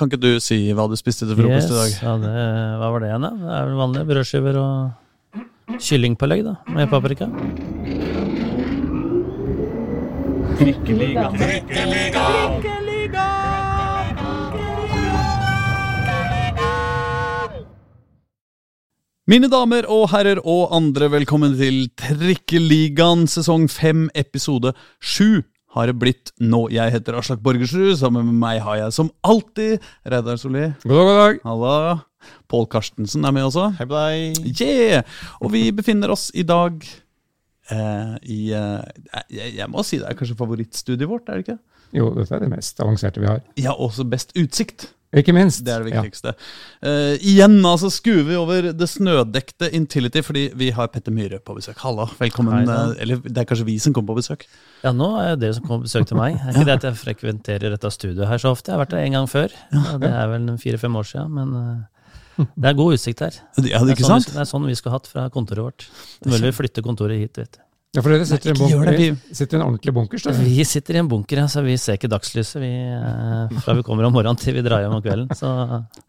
Kan ikke du si hva du spiste til frokost i dag? Ja, det, hva var det igjen, da? Det er vel vanlige brødskiver og kyllingpålegg, da, med paprika. Mine damer og herrer og andre, velkommen til Trikkeligaen sesong 5, episode 7 har det blitt nå. Jeg heter Aslak Borgersrud, sammen med meg har jeg som alltid Reidar Solli. God dag, god dag. Halla. Pål Karstensen er med også. Hei på deg. Yeah! Og vi befinner oss i dag eh, i eh, jeg, jeg må si det er kanskje favorittstudiet vårt, er det ikke? Jo, dette er det mest avanserte vi har. Ja, også best utsikt. Ikke minst. Det er det viktigste. Eh, igjen altså skuer vi over det snødekte Intility fordi vi har Petter Myhre på besøk. Halla, velkommen. Hei, eh, eller det er kanskje vi som kommer på besøk. Ja, nå er det dere som kommer på besøk til meg. Det er ikke det at jeg frekventerer dette studioet her så ofte. Jeg har vært der en gang før. Det er vel fire-fem år siden, men eh, det er god utsikt her. Ja, det Det er er, ikke sånn, sant? vi- det er sånn vi skulle hatt fra kontoret vårt. Mulig vi flytter kontoret hit, vet du. Ja, for dere sitter, i en bunker, sitter i en ordentlig bunkers. Da. Vi sitter i en bunker, ja, så vi ser ikke dagslyset vi, eh, fra vi kommer om morgenen til vi drar hjem om kvelden. Så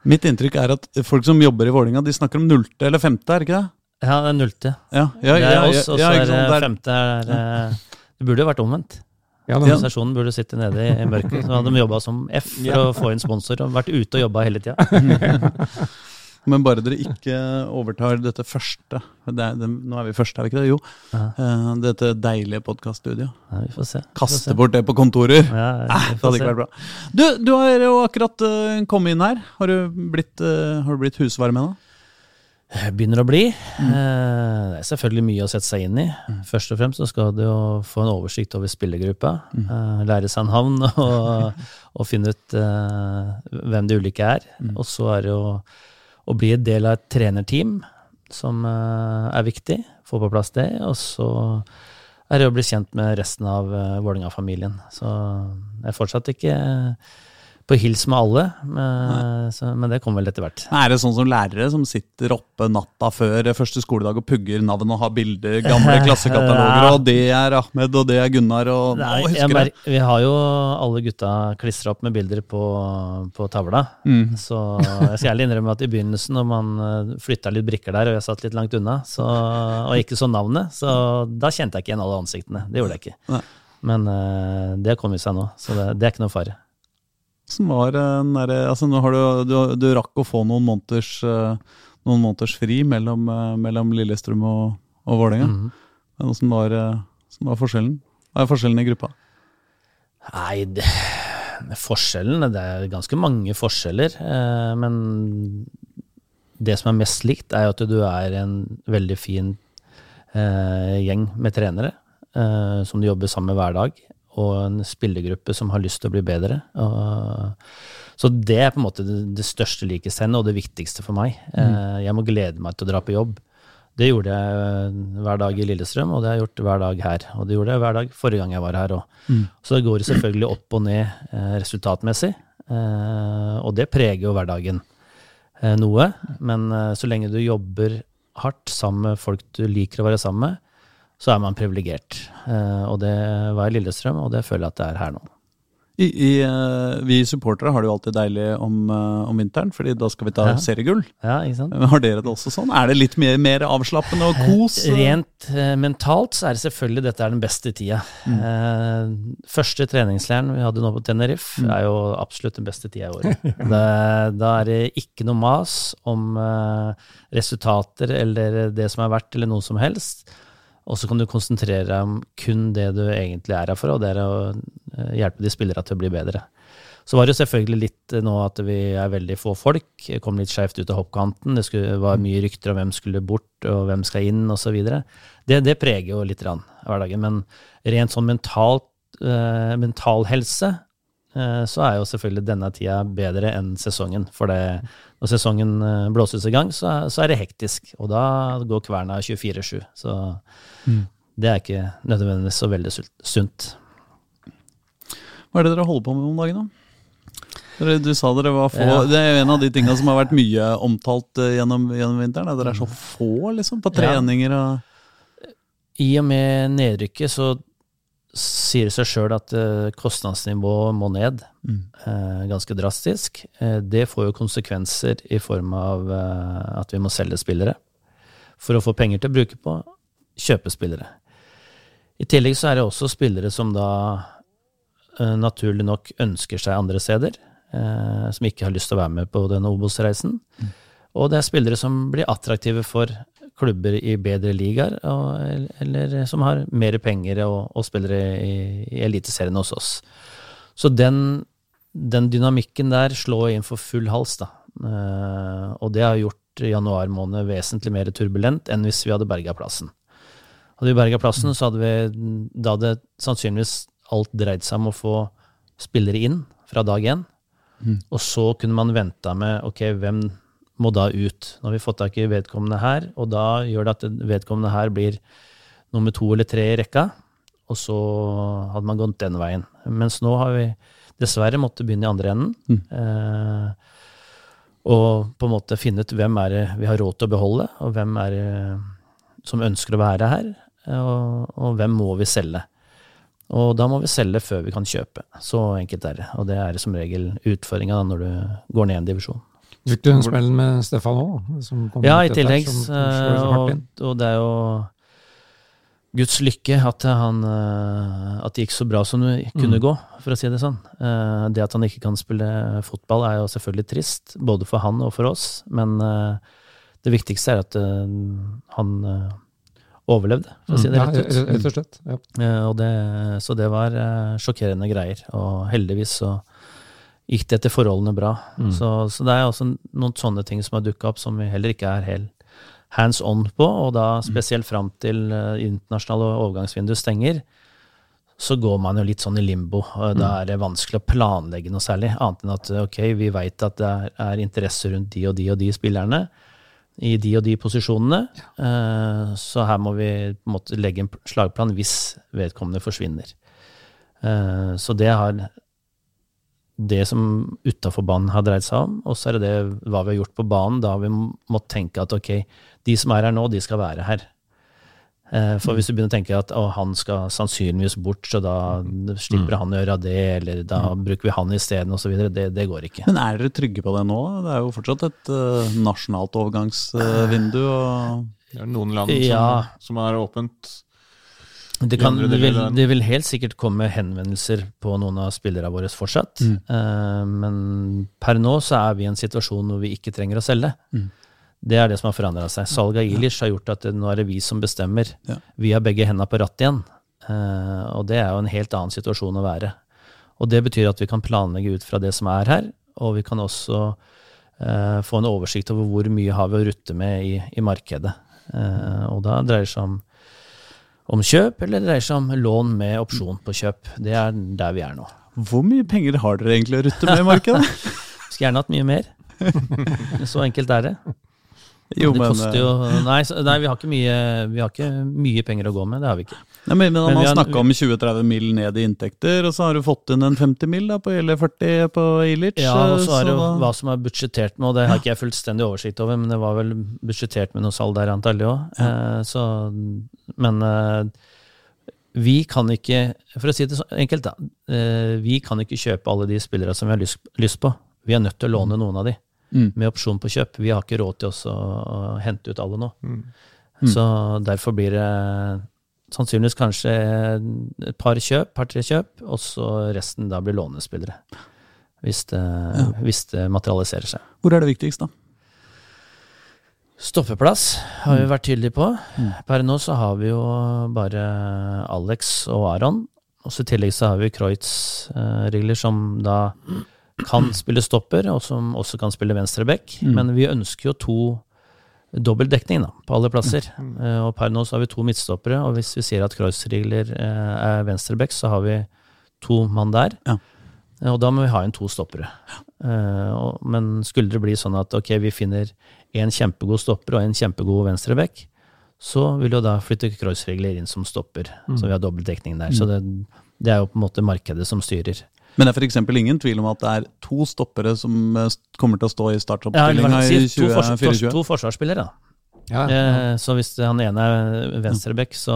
Mitt inntrykk er at folk som jobber i Vålinga, de snakker om nullte eller femte, er det ikke det? ja, det er nullte. Ja, ja, Det er ja, oss, og så ja, er det? Er- femte er eh, Det burde jo vært omvendt. Ja, Organisasjonen burde sitte nede i mørket. Så hadde de jobba som F for å få inn sponsor, og vært ute og jobba hele tida. Men bare dere ikke overtar dette første det er, det, Nå er vi først, er vi ikke det? Jo. Ja. Eh, dette deilige podkaststudioet. Ja, vi får se. Kaste bort det på kontorer. Ja, Eh, det hadde ikke vært bra. Du, du har jo akkurat uh, kommet inn her. Har du blitt, uh, har du blitt husvarm ennå? Begynner å bli. Mm. Det er selvfølgelig mye å sette seg inn i. Først og fremst så skal du jo få en oversikt over spillergruppa. mm. Lære seg navn og, og finne ut uh, hvem de ulike er. Og så er det jo å bli en del av et trenerteam, som eh, er viktig. Få på plass det. Og så er det å bli kjent med resten av uh, Vålerenga-familien. Så jeg er fortsatt ikke eh, på hils med alle, men, så, men det kommer vel etter hvert. Er det sånn som lærere som sitter oppe natta før første skoledag og pugger navn og har bilder, gamle klassekataloger, og det er Ahmed, og det er Gunnar, og Nei, husker jeg. det. vi har jo alle gutta klistra opp med bilder på, på tavla. Mm. Så jeg skal ærlig innrømme at i begynnelsen, når man flytta litt brikker der, og jeg satt litt langt unna, så, og ikke så navnet, så da kjente jeg ikke igjen alle ansiktene. Det gjorde jeg ikke. Nei. Men eh, det har kommet seg nå, så det, det er ikke noe fare. Som var den derre Altså, nå har du, du, du rakk å få noen måneders, eh, noen måneders fri mellom, eh, mellom Lillestrøm og, og Vålerenga. Mm. Men Åssen var, eh, var forskjellen? Hva er forskjellen i gruppa? Nei, det, forskjellen Det er ganske mange forskjeller. Eh, men det som er mest likt, er at du er en veldig fin eh, gjeng med trenere eh, som du jobber sammen med hver dag. Og en spillergruppe som har lyst til å bli bedre. Så det er på en måte det, største likhetstegnet og det viktigste for meg. Mm. jeg må glede meg til å dra på jobb. Det gjorde jeg eh, hver dag i Lillestrøm, og det har jeg gjort hver dag her. Og det gjorde jeg hver dag forrige gang jeg var her òg. Så det går selvfølgelig opp og ned eh, resultatmessig, eh, og det preger jo hverdagen eh, noe. Men eh, så lenge du jobber hardt sammen med folk du liker å være sammen med, så er man privilegert. Eh, og det var i Lillestrøm, og det føler jeg at det er her nå. I, i, eh, vi supportere har det jo alltid deilig om, eh, om vinteren, fordi da skal vi ta Ja. seriegull. Ja, ikke sant? Men Har dere det også sånn? Er det litt mer, mer avslappende og kos? Rent mentalt så er det selvfølgelig dette er den beste tida. Eh, første treningsleiren vi hadde nå på Tenerife, er jo absolutt den beste tida i året. Det, da er det ikke noe mas om resultater eller det som er verdt, eller noe som helst. Og så kan du konsentrere deg om kun det du egentlig er her for, og det er å eh, hjelpe de spillere til å bli bedre. Så var det jo selvfølgelig litt eh, nå at vi er veldig få folk. Kom litt skjevt ut av hoppkanten. Det skulle, var mye rykter om hvem skulle bort, og hvem skal inn, osv. Det, det preger jo litt rann, hverdagen. Men rent sånn mentalt, eh, mental helse, eh, så er jo selvfølgelig denne tida bedre enn sesongen. For det, når sesongen eh, blåses i gang, så, så er det hektisk. Og da går kverna 24-7. Så det er ikke nødvendigvis så veldig sunt. Hva er det dere holder på med om dagen, da? Du sa dere var få. Ja. Det er jo en av de tinga som har vært mye omtalt eh, gjennom, gjennom vinteren. Dere er så få liksom, på treninger og I og med nedrykket så sier seg sjøl at eh, kostnadsnivået må ned Mm. eh, ganske drastisk. Eh, det får jo konsekvenser i form av at vi må selge spillere for å få penger til å bruke på kjøpe spillere. I tillegg så er det også spillere som da naturlig nok ønsker seg andre steder, som ikke har lyst til å være med på denne Obos-reisen. Og det er spillere som blir attraktive for klubber i bedre ligaer, eller som har mer penger og, og spillere i, i Eliteserien hos oss. Så den, den dynamikken der slår inn for full hals, da. Uh, og det har gjort januar måned vesentlig mer turbulent enn hvis vi hadde berga plassen. Hadde vi berga plassen, så hadde vi da hadde sannsynligvis alt dreid seg om å få spillere inn fra dag én. Og så kunne man venta med ok, hvem må da ut? Nå har vi fått tak i vedkommende her, og da gjør det at vedkommende her blir nummer to eller tre i rekka. Og så hadde man gått den veien. Mens nå har vi dessverre måttet begynne i andre enden. Eh, og på en måte finne ut hvem er det vi har råd til å beholde, og hvem er det som ønsker å være her, og, og hvem må vi selge. Og da må vi selge før vi kan kjøpe. Så enkelt er det. Og det er som regel utfordringa når du går ned en divisjon. Fikk du en smell med Stefan òg? Ja, i tillegg. eh, Og, og det er jo Guds lykke at, han, eh, at det gikk så bra som det kunne Mm. gå, for å si det sånn. Eh, Det at han ikke kan spille fotball er jo selvfølgelig trist, både for han og for oss. Men eh, det viktigste er at han overlevde, for å si det ja, rett ut. rett og slett. Ja. Og det, så det var sjokkerende greier. Og heldigvis så gikk det etter forholdene bra. Mm. Så, så det er også noen sånne ting som har dukka opp som vi heller ikke er helt hands on på, og da spesielt fram til uh, internasjonale overgangsvindu stenger, så går man jo litt sånn i limbo. og Da er det vanskelig å planlegge noe særlig, annet enn at ok, vi veit at det er, er interesse rundt de og de og de spillerne i de og de posisjonene, eh, så her må vi på en måte legge en slagplan hvis vedkommende forsvinner. Eh, så det har det som utafor banen har dreid seg om, og så er det det hva vi har gjort på banen. Da har vi måttet tenke at ok, de som er her nå, de skal være her. Eh, For hvis du begynner å tenke at å, han skal sannsynligvis bort, så da slipper han å gjøre det, eller da bruker vi han isteden, osv., det, det går ikke. Men er dere trygge på det nå? Det er jo fortsatt et uh, nasjonalt overgangsvindu. og Det er noen land som, Ja. som er åpent. Det, kan, det, vil, det vil helt sikkert komme henvendelser på noen av spillerne våre fortsatt. Mm. Uh, men per nå så er vi i en situasjon hvor vi ikke trenger å selge. Mm. Det er det som har forandra seg. Salget av Ilish har gjort at det, nå er det vi som bestemmer. Ja. Vi har begge hendene på rattet igjen. Uh, og det er jo en helt annen situasjon å være. Og det betyr at vi kan planlegge ut fra det som er her, og vi kan også uh, få en oversikt over hvor mye har vi å rutte med i, i markedet. Og da dreier det seg om om kjøp, eller det dreier seg om lån med opsjon på kjøp. Det er der vi er nå. Hvor mye penger har dere egentlig å rutte med i markedet? Skulle gjerne hatt mye mer. Så enkelt er det. Jo, det men, jo Nei, nei vi, har ikke mye, vi har ikke mye penger å gå med. Det har vi ikke. Nei, men, men Men Man vi har- snakka om 20-30 mill. ned i inntekter, og så har du fått inn en 50 mill. På, eller 40 på Ilic. Ja, og så er det jo hva som er budsjettert med, og det har ikke jeg fullstendig oversikt over, men det var vel budsjettert med noe salg der antallet òg. Eh, Men eh, vi kan ikke, for å si det så enkelt, da. Eh, vi kan ikke kjøpe alle de spillere som vi har lyst, lyst på. Vi er nødt til å låne noen av de. Mm. med opsjon på kjøp. Vi har ikke råd til oss å hente ut alle nå. Mm. Så derfor blir det sannsynligvis kanskje et par kjøp, par-tre kjøp, og så resten da blir lånespillere. Hvis det, hvis det materialiserer seg. Hvor er det viktigst, da? Stoppeplass har vi vært tydelige på. Mm. Per nå så har vi jo bare Alex og Aron. Og så I tillegg så har vi Kreutz-regler som da kan spille stopper, og som også kan spille venstreback. Mm. Men vi ønsker jo to dobbel dekning da, på alle plasser. Eh, og per nå så har vi to midtstoppere, og hvis vi sier at Kreuzrigler eh, er venstreback, så har vi to mann der. Ja. Eh, Og da må vi ha inn to stoppere. Og, men skulle det bli sånn at ok, vi finner en kjempegod stopper og en kjempegod venstreback, så vil jo da flytte Kreuzrigler inn som stopper, så vi har dobbel dekning der. Så det, det er jo på en måte markedet som styrer. Men det er f.eks. ingen tvil om at det er to stoppere som eh, kommer til å stå i Ja, startoppstillinga hva i skal jeg si, to, 2024. to forsvarsspillere, da. Ja, ja. Eh, så hvis han ene er venstreback, så,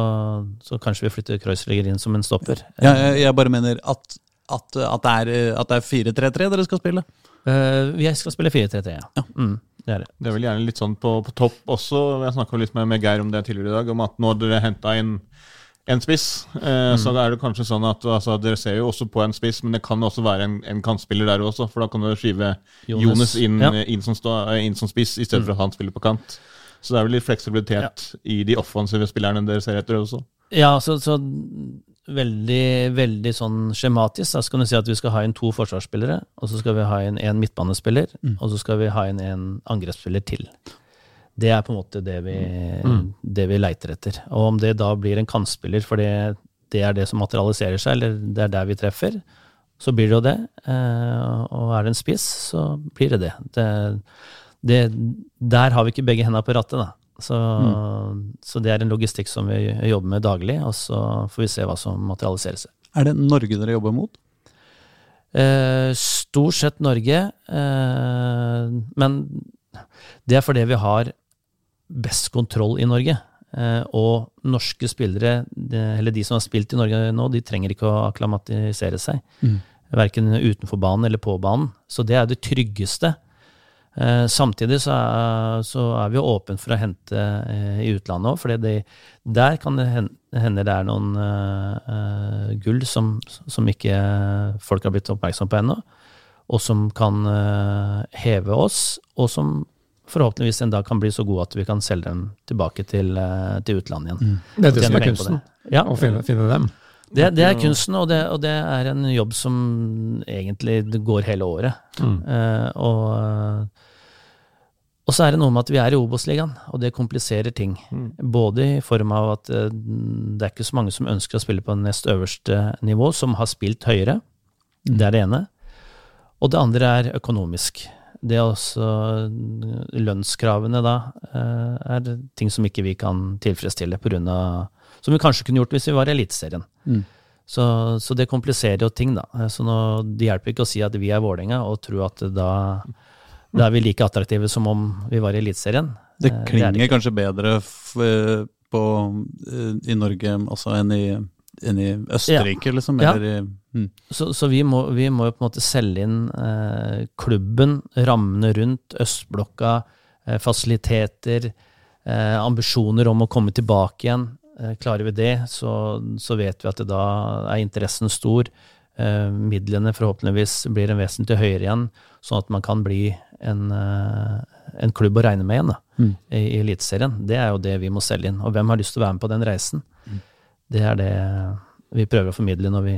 så kanskje vi flytter Kreuzliger inn som en stopper. Ja, jeg, jeg bare mener at, at, at det er, er 4-3-3 dere skal spille. Eh, vi skal spille 4-3-3, ja. Mm, det er det. Det er vel gjerne litt sånn på, på topp også. Jeg snakka litt med, med Geir om det tidligere i dag, om at når dere henta inn en spiss, eh, så er det kanskje sånn at altså, dere ser jo også på en spiss, men det kan også være en, en kantspiller der også, for da kan du skyve Jonas. Jonas, inn, Ja. inn, som stå, eh, inn som spiss, i stedet for at han spiller på kant. Så det er vel litt fleksibilitet i de offensive spillerne dere ser etter også. Ja, så, så veldig, veldig sånn skjematisk. Da skal du si at vi skal ha inn to forsvarsspillere, og så skal vi ha inn en midtbanespiller, og så skal vi ha inn en angrepsspiller til. Det er på en måte det vi, det vi leiter etter. Og om det da blir en kantspiller fordi det er det som materialiserer seg, eller det er der vi treffer, så blir det jo det. Eh, Og er det en spiss, så blir det det. det, det der har vi ikke begge hendene på rattet, da. Så, så det er en logistikk som vi jobber med daglig, og så får vi se hva som materialiserer seg. Er det Norge dere jobber mot? Eh, stort sett Norge, eh, men det er fordi vi har best kontroll i Norge. Eh, og norske spillere, eller de som har spilt i Norge nå, de trenger ikke å akklimatisere seg. Mm. Verken utenfor banen eller på banen. Så det er det tryggeste. Eh, samtidig så er, så er vi jo åpne for å hente eh, i utlandet òg, for der kan det hende det er noen eh, eh, gull som, som ikke folk har blitt oppmerksom på ennå, og som kan uh, heve oss, og som forhåpentligvis en dag kan bli så god at vi kan selge dem tilbake til, eh, til utlandet igjen. Det er det som er kunsten. Ja, Å finne, finne dem. det, det er kunsten, og det, og det er en jobb som egentlig går hele året. Mm. Uh, og, og så er det noe med at vi er i Obos-ligaen, og det kompliserer ting. Både i form av at uh, det er ikke så mange som ønsker å spille på nest øverste nivå, som har spilt høyere. Det er det ene. Og det andre er økonomisk. Det er også lønnskravene da eh, er ting som ikke vi kan tilfredsstille pga. Som vi kanskje kunne gjort hvis vi var i Eliteserien. Mm. Så, så det kompliserer jo ting, da. Så nå, det hjelper ikke å si at vi er Vålerenga og tro at da, da er vi like attraktive som om vi var i Eliteserien. Det Eh, er klinger ikke. kanskje bedre eh, på, eh, i Norge altså, enn i, enn i Østerrike, liksom? Ja. Eller i, mm. Så, så vi, må, vi må jo på en måte selge inn eh, klubben, rammene rundt, østblokka, eh, fasiliteter, eh, ambisjoner om å komme tilbake igjen. Eh, klarer vi det, så, så vet vi at det da er interessen stor. Eh, midlene forhåpentligvis blir en vesentlig høyere igjen, sånn at man kan bli en, eh, en klubb å regne med igjen da, Mm. i, i Eliteserien. Det er jo det vi må selge inn. Og hvem har lyst til å være med på den reisen? Det er det vi prøver å formidle når vi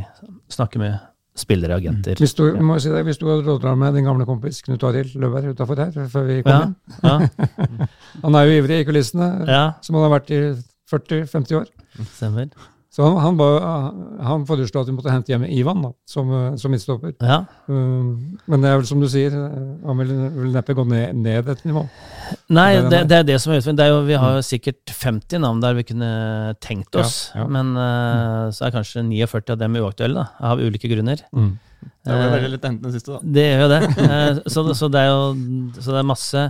snakker med spillere og agenter. Hvis du, må si det, hvis du hadde rådra med din gamle kompis Knut Arild Løberg utafor her før vi kom Ja, inn ja, Han er jo ivrig i kulissene, ja, som han har vært i 40-50 år. stemmer. Så han, han, ba, han foreslo at vi måtte hente hjem Ivan da, som, som midtstopper. Ja. Um, men det er vel som du sier, eh, han vil, vil neppe gå ned, ned et nivå. Nei, Det er det, er det som er utfordringen. Det er jo, vi har jo sikkert 50 navn der vi kunne tenkt oss, Ja, ja. men uh, så er kanskje 49 av dem uaktuelle, da, av ulike grunner. Det var Eh, veldig litt enten den siste, da. Det gjør jo det. Eh, Så, så det er jo så det er masse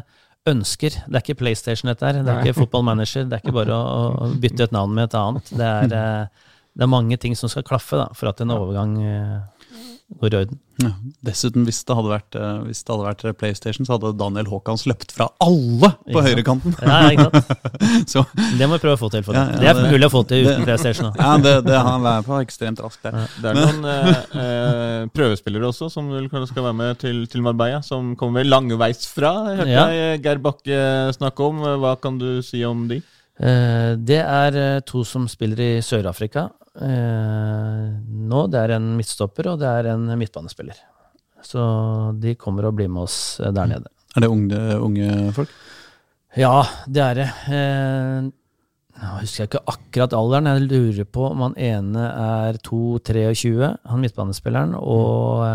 ønsker. Det er ikke PlayStation dette her. Det er Nei. ikke Football Manager. Det er ikke bare å, å bytte et navn med et annet. Det er, det er mange ting som skal klaffe da, for at en overgang eh, går i orden. Ja. Dessuten, hvis det, hadde vært, eh, hvis det hadde vært PlayStation, så hadde Daniel Haakons løpt fra alle på høyrekanten. Ja, ikke sant? Så Det må vi prøve å få til. For Ja, det. ja, det er det- mulig å få til uten det- PlayStation. da. ja, det, det han er på ekstremt raskt der. Det er noen eh, eh, prøvespillere også som vil skal være med til, til Marbella, som kommer langveisfra. Hørte Ja. jeg Geir Bakke snakke om. Hva kan du si om de? Eh, Det er eh, to som spiller i Sør-Afrika eh, nå. Det er en midtstopper, og det er en midtbanespiller. Så de kommer og blir med oss der nede. Er det unge, unge folk? Ja, det er det. Jeg husker ikke akkurat alderen. Jeg lurer på om han ene er 2-23, han midtbanespilleren, og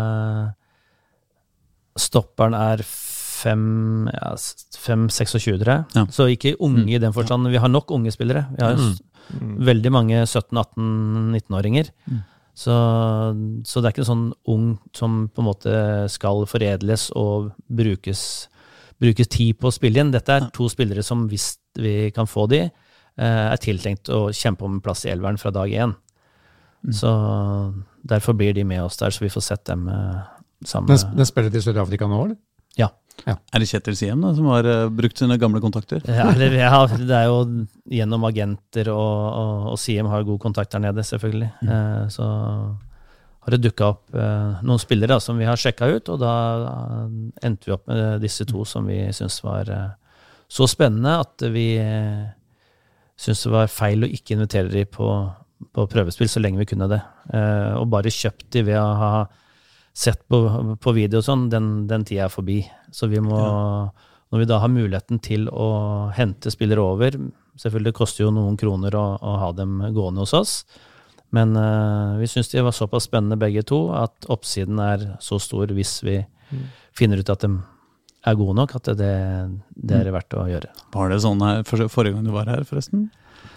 stopperen er 5-26, ja, 5-26, tror jeg. Ja. Så ikke unge i den forstand. Vi har nok unge spillere. Vi har mm. veldig mange 17-18-19-åringer. Så, så det er ikke sånn ung som på en måte skal foredles og brukes, brukes tid på å spille igjen. Dette er to spillere som hvis vi kan få de, eh, er tiltenkt å kjempe om en plass i elveren fra dag én. Så derfor blir de med oss der, så vi får sett dem eh, sammen. Den, den spiller til Sør-Afrika nå, eller? Ja. Er det Kjetil Siem da, som har uh, brukt sine gamle kontakter? Ja, eller, ja, det er jo gjennom agenter, og, og, og Siem har god kontakt der nede, selvfølgelig. Eh, så har det dukka opp uh, noen spillere da, som vi har sjekka ut, og da endte vi opp med disse to som vi syntes var så spennende at vi eh, syns det var feil å ikke invitere de på, på prøvespill så lenge vi kunne det. Eh, og bare kjøpt de ved å ha sett på, på video og sånn, den, den tida er forbi. Så vi må, når vi da har muligheten til å hente spillere over Selvfølgelig det koster jo noen kroner å, å ha dem gående hos oss, men uh, vi syns de var såpass spennende begge to at oppsiden er så stor hvis vi finner ut at de er gode nok, at det, det er verdt å gjøre. Var det sånn her forrige gang du var her, forresten?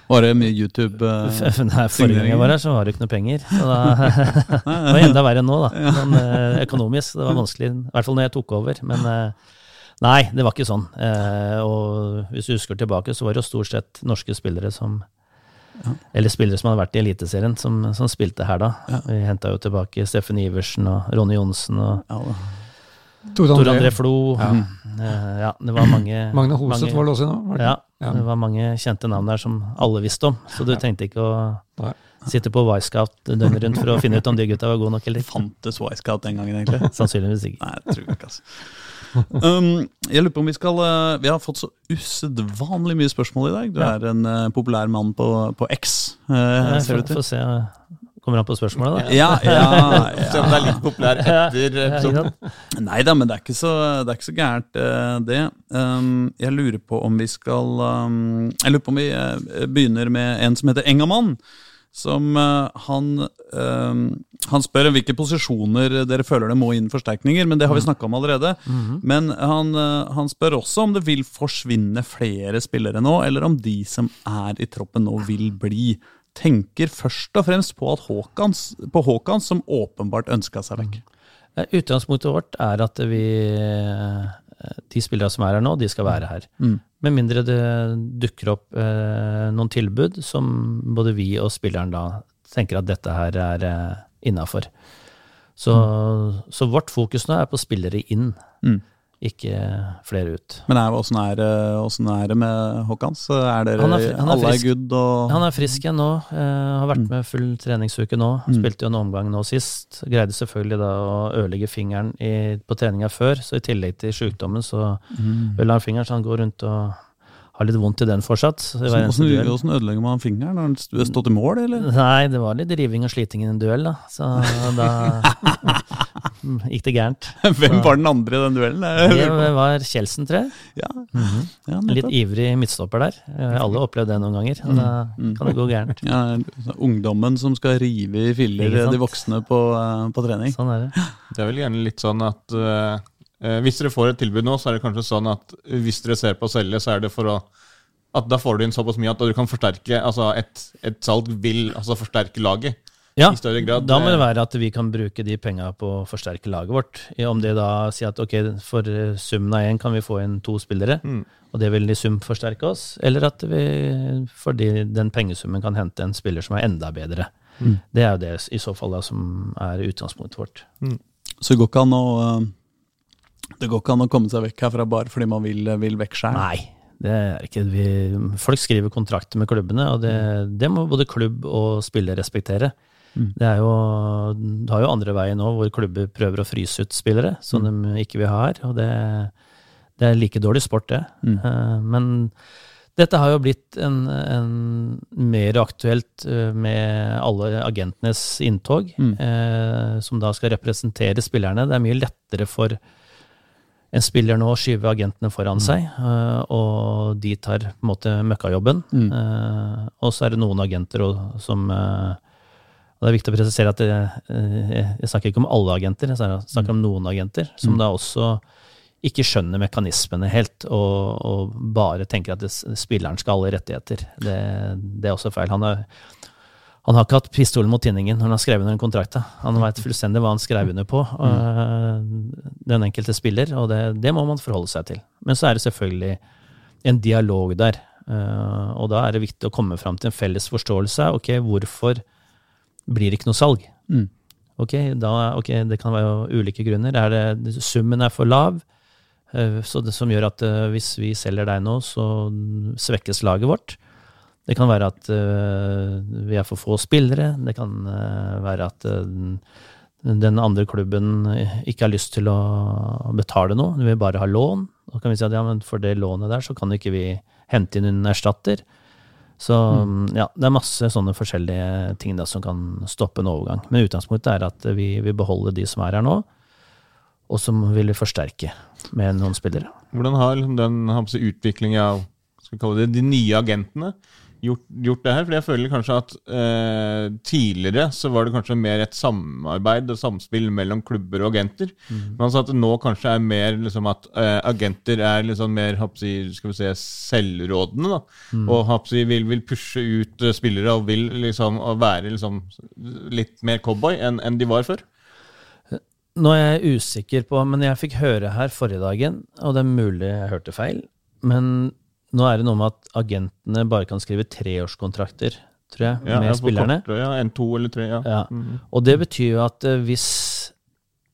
Var det mye YouTube-signeringer? Nei, Forrige gang jeg var her, så var det ikke noe penger. Så da, det var enda verre enn nå, da. Men, eh, økonomisk. Det var vanskelig, i hvert fall når jeg tok over. Men eh, nei, det var ikke sånn. Eh, og hvis du husker tilbake, så var det jo stort sett norske spillere som Eller spillere som hadde vært i Eliteserien, som, som spilte her da. Vi henta jo tilbake Steffen Iversen og Ronny Johnsen og ja. Tor André. Flo. Ja. Eh, ja, det var mange Magne Hoseth mange- var det også nå? var det Ja, det var mange kjente navn der som alle visste om. Så du tenkte ikke å Nei. sitte på Y-Scout døgnet rundt for å finne ut om de gutta var gode nok eller ikke. Fantes Y-Scout den gangen, egentlig? Sannsynligvis ikke. Nei, det tror jeg ikke, altså. Um, jeg lurer på om vi skal uh, Vi har fått så usedvanlig mye spørsmål i dag. Du er en uh, populær mann på, på X, uh, Jeg ser ut til. Få se. Kommer an på spørsmålet, da. Ja, ja, ja. Se om det er litt populær etter episoden. Nei da, men det er ikke så, det er ikke så gærent, uh, det. Um, jeg lurer på om vi skal um, Jeg lurer på om vi uh, begynner med en som heter Engamann. Som uh, han um, Han spør hvilke posisjoner dere føler det må inn forsterkninger, men det har vi snakka om allerede. Men han, uh, han spør også om det vil forsvinne flere spillere nå, eller om de som er i troppen nå, vil bli. Tenker først og fremst på, Håkans, på Håkans, som åpenbart ønska seg vekk. Eh, Utgangspunktet vårt er at vi eh, De spillere som er her nå, de skal være her. Mm. Med mindre det dukker opp eh, noen tilbud som både vi og spilleren da tenker at dette her er eh, innafor. Så, så vårt fokus nå er på spillere inn, Mm. Ikke flere ut. Men hvordan, er, det- er det med Håkans? Er dere, Han er han er alle er good? Og, Han er frisk igjen nå, Uh, har vært med full treningsuke nå. Mm. Spilte jo en omgang nå sist. Greide selvfølgelig da å ødelegge fingeren i, på treninga før, så i tillegg til sjukdommen så Mm. ødela han fingeren, så han går rundt og har litt vondt i den fortsatt. Hvordan, ødelegger man fingeren? Har han stått i mål, eller? Nei, det var litt riving og sliting i en duell, da. Så da gikk det gærent. Hvem var den andre i den duellen? Det var Kjeldsen, tror jeg. Ja, Mhm. ja, Litt ivrig midtstopper der. Eh, Alle har opplevd det noen ganger. Og da Mm. kan det gå gærent. Ja, ungdommen som skal rive i filler de voksne på, eh, på trening. Sånn er det. Det er vel gjerne litt sånn at eh, eh, hvis dere får et tilbud nå, så er det kanskje sånn at hvis dere ser på å selge, så er det for å at da får du inn såpass mye at du kan forsterke altså et, et salg vil altså forsterke laget Ja, i større grad. Da må det Eh, være at vi kan bruke de penga på å forsterke laget vårt. Om det da sier at ok, for eh, summen av én kan vi få inn to spillere, Mm. og det vil i sum forsterke oss, eller at vi fordi den pengesummen kan hente en spiller som er enda bedre. Mm. Det er jo det i så fall da som er utgangspunktet vårt. Så det går ikke an å eh, det går ikke an å komme seg vekk herfra bare fordi man vil, vil vekk sjøl. Nei, det er ikke vi, Folk skriver kontrakter med klubbene, og det, det må både klubb og spiller respektere. Mm. Det er jo, du har jo andre veien nå, hvor klubber prøver å fryse ut spillere som de ikke vil ha her. og det, det er like dårlig sport, det. Mm. Uh, Men dette har jo blitt en, en mer aktuelt eh, med alle agentenes inntog, Mm. eh, som da skal representere spillerne. Det er mye lettere for en spiller nå å skyve agentene foran seg, eh, og de tar på en måte møkkajobben. Mm. Eh, og så er det noen agenter som eh, og Det er viktig å presisere at det, eh, jeg snakker ikke om alle agenter, jeg snakker om noen agenter, som Mm. da også ikke skjønner mekanismene helt, og, og bare tenker at det, spilleren skal ha alle rettigheter. Det, det er også feil. Han har, han har ikke hatt pistolen mot tinningen når han har skrevet under en kontrakt. Han vet fullstendig hva han skrev under på, mm. den enkelte spiller, og det, det må man forholde seg til. Men så er det selvfølgelig en dialog der, Uh, og da er det viktig å komme fram til en felles forståelse. Ok, hvorfor blir det ikke noe salg? Mm. Okay, da, ok, det kan være ulike grunner. Er det, summen er for lav, eh, så det som gjør at eh, hvis vi selger deg nå, så svekkes laget vårt. Det kan være at eh, vi er for få spillere. Det kan være at den andre klubben ikke har lyst til å betale noe, de vil bare ha lån. Da kan vi si at ja, men for det lånet der så kan ikke vi hente inn en erstatter. Så ja, det er masse sånne forskjellige ting da som kan stoppe en overgang. Men utgangspunktet er at vi vil beholde de som er her nå, og som vil vi forsterke med noen spillere. Hvordan har liksom den utviklingen av skal vi kalle det, de nye agentene gjort, gjort det her? For jeg føler kanskje at eh, tidligere så var det kanskje mer et samarbeid og samspill mellom klubber og agenter. Men altså at det nå kanskje er mer liksom at eh, agenter er liksom mer si, skal vi se, selvrådende. da, Og har si, vil, vil pushe ut eh, spillere og vil liksom og være liksom litt mer cowboy enn enn de var før. Nå er jeg usikker på, men jeg fikk høre her forrige dagen, og det er mulig jeg hørte feil, men nå er det noe med at agentene bare kan skrive treårskontrakter, tror jeg, Ja, med jeg spillerne. kortere, ja, En, to eller tre, ja. Ja. Mhm. Og det betyr jo at eh, hvis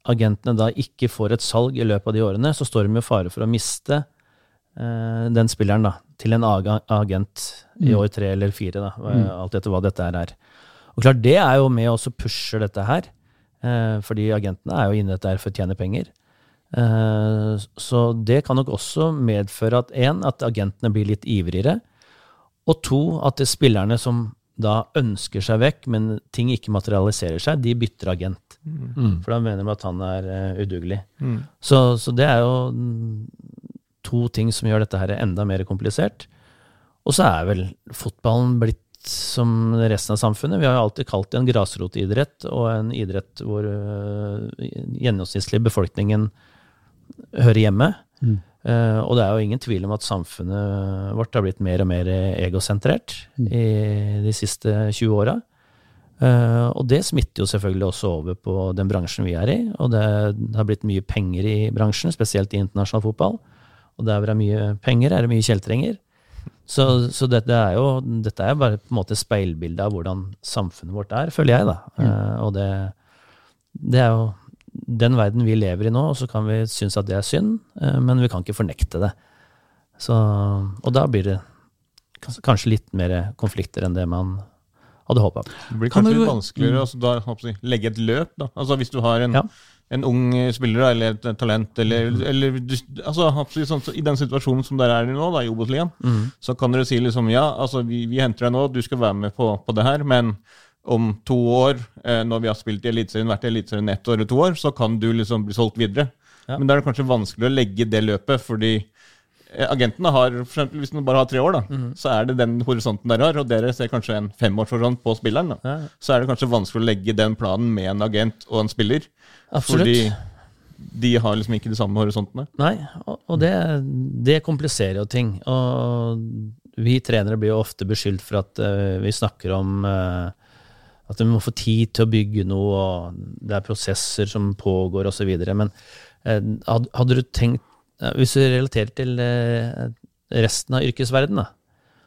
agentene da ikke får et salg i løpet av de årene, så står de i fare for å miste eh, den spilleren da, til en agent i år tre eller fire, da, hva- alt etter hva dette her er. Og klart, det er jo med også pusher dette her, eh, fordi agentene er jo inne i dette her for å tjene penger. Eh, så det kan nok også medføre at en, at agentene blir litt ivrigere, og to, at det er spillerne som da ønsker seg vekk, men ting ikke materialiserer seg, de bytter agent. For da mener de at han er eh, udugelig. Mm. Så, så det er jo mm, to ting som gjør dette her enda mer komplisert. Og så er vel fotballen blitt som resten av samfunnet. Vi har jo alltid kalt det en grasrotidrett, og en idrett hvor uh, gjennomsnittlig befolkningen hører hjemme. Mm. Uh, og det er jo ingen tvil om at samfunnet vårt har blitt mer og mer egosentrert i de siste 20 åra. Uh, og det smitter jo selvfølgelig også over på den bransjen vi er i. Og det har blitt mye penger i bransjen, spesielt i internasjonal fotball. Og der hvor det er mye penger, er det mye kjeltringer. Så, så dette er jo dette er bare på en måte speilbildet av hvordan samfunnet vårt er, føler jeg, da. Eh, og det, det er jo den verden vi lever i nå, og så kan vi synes at det er synd, eh, men vi kan ikke fornekte det. Så, og da blir det kanskje litt mer konflikter enn det man hadde håpa. Det blir Kan kanskje du- litt vanskeligere altså, da, håper jeg, legge et løp. da. Altså Hvis du har en, Ja. en ung spiller eller et, talent, eller, eller du, altså, sånn, så I den situasjonen som dere er i nå, da, i Obos-ligaen, så kan dere si liksom ja, altså vi, vi henter deg nå, du skal være med på, på det her, men om to år, eh, når vi har spilt i Eliteserien, vært i Eliteserien ett år eller to år, så kan du liksom bli solgt videre. Ja. Men da er det kanskje vanskelig å legge det løpet, fordi eh, agentene har, for eksempel hvis de bare har tre år, da, så er det den horisonten dere har, og dere ser kanskje en femårshorisont på spilleren. da. Ja. Så er det kanskje vanskelig å legge den planen med en agent og en spiller. Absolutt. Fordi de har liksom ikke de samme horisontene. Nei, og, og det, det kompliserer jo ting. Og vi trenere blir jo ofte beskyldt for at uh, vi snakker om eh, at vi må få tid til å bygge noe, og det er prosesser som pågår osv. Men eh, had- hadde du tenkt eh, Hvis du relaterer til eh, resten av yrkesverdenen,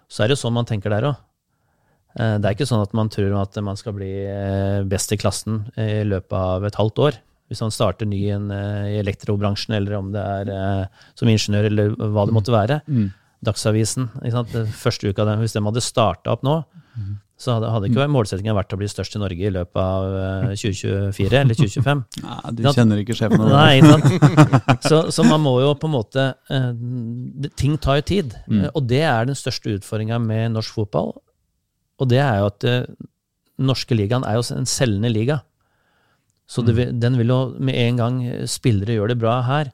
så er det jo sånn man tenker der òg. Det er ikke sånn at man tror at man skal bli eh, best i klassen i løpet av et halvt år. Hvis man starter ny i en, eh, i elektrobransjen, eller om det er eh, som ingeniør, eller hva det måtte være. Dagsavisen. Ikke sant? Første uka, den- hvis de hadde starta opp nå, så hadde, hadde ikke målsettingen vært å bli størst i Norge i løpet av eh, 2024 eller 2025. Nei, du kjenner ikke sjefen. av. Nei, ikke sant? Så, så man må jo på en måte eh, Ting tar jo tid. Eh, Og det er den største utfordringa med norsk fotball. Og det er jo at eh, norske ligaen er jo en selgende liga. Så det, den vil jo med en gang spillere gjør det bra her,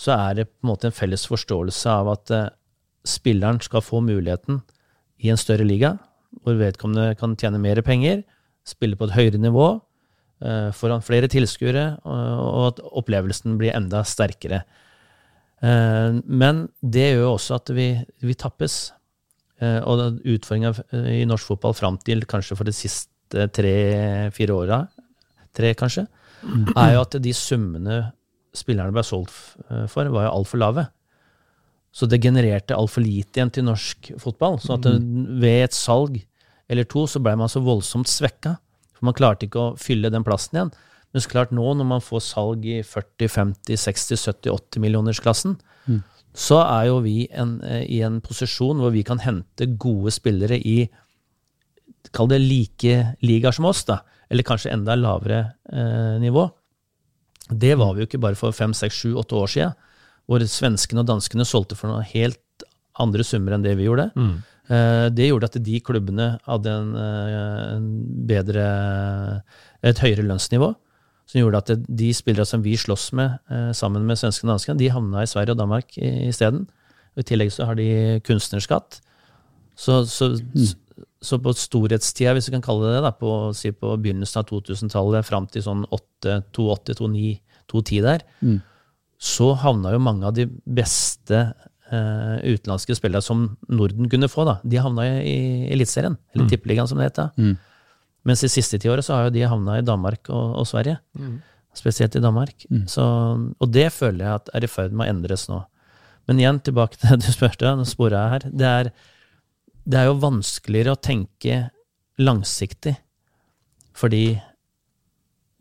så er det på en måte en felles forståelse av at eh, spilleren skal få muligheten i en større liga, hvor vedkommende kan tjene mer penger, spille på et høyere nivå, eh, foran flere tilskuere, og, at opplevelsen blir enda sterkere. Eh, men det gjør jo også at vi, vi tappes. Eh, og utfordringa i norsk fotball fram til kanskje for de siste tre-fire åra, tre kanskje, er jo at de summene spillerne ble solgt for, var jo altfor lave. Så det genererte altfor lite igjen til norsk fotball. Så at det, ved et salg eller to så ble man så voldsomt svekka. For man klarte ikke å fylle den plassen igjen. Men så klart nå, når man får salg i 40, 50, 60, 70, 80 millionersklassen, så er jo vi en, eh, i en posisjon hvor vi kan hente gode spillere i Kall det like ligaer som oss, da. Eller kanskje enda lavere eh, nivå. Det var vi jo ikke bare for fem, seks, sju, åtte år siden. Hvor svenskene og danskene solgte for noen helt andre summer enn det vi gjorde. Mm. det gjorde at de klubbene hadde en, eh, en bedre et høyere lønnsnivå. Som gjorde at de spillere som vi slåss med eh, sammen med svenskene og danskene, de havna i Sverige og Danmark i- isteden. I tillegg så har de kunstnerskatt. Så, så, så på storhetstida, hvis vi kan kalle det det, da, på, si på begynnelsen av 2000-tallet fram til sånn 8, 280, 29, 210 der, så havna jo mange av de beste eh, utenlandske spillerne som Norden kunne få, da, de havna i, i Eliteserien, eller Tippeligaen som det het da. Mens de siste ti åra så har jo de havna i Danmark og, og Sverige. Spesielt i Danmark. Så, og det føler jeg at er i ferd med å endres nå. Men igjen tilbake til det du spurte, nå sporer jeg her. Det er, det er jo vanskeligere å tenke langsiktig, fordi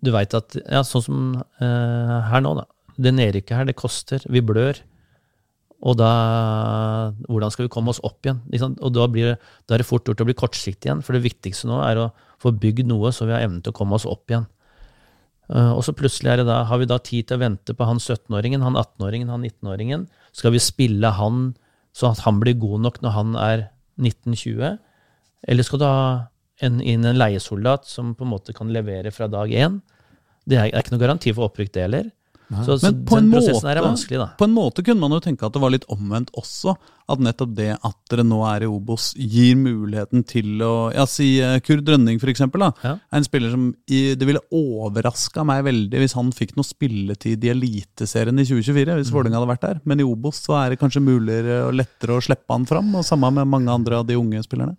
du veit at Ja, sånn som eh, her nå, da. Det nedrykket her, det koster. Vi blør. Og da Hvordan skal vi komme oss opp igjen? Og da, blir da er det fort gjort å bli kortsiktig igjen. For det viktigste nå er å få bygd noe så vi har evnen til å komme oss opp igjen. Eh, og så plutselig da, har vi da tid til å vente på han 17-åringen, han 18-åringen, han 19-åringen. Skal vi spille han så at han blir god nok når han er 19-20? Eller skal du ha en, inn en leiesoldat som på en måte kan levere fra dag én? Det er, er ikke noe garanti for opprykk, det heller. Så, så Men på en, den prosessen her er måte, vanskelig, da. på en måte kunne man jo tenke at det var litt omvendt også. At nettopp det at dere nå er i Obos, gir muligheten til å Ja, si Kurd Kurt Rønning. Da, Ja. er en spiller som Det ville overraska meg veldig hvis han fikk noe spilletid i Eliteserien i 2024, hvis Vålerenga hadde vært der. Men i Obos så er det kanskje muligere og lettere å slippe han fram, og samme med mange andre av de unge spillerne.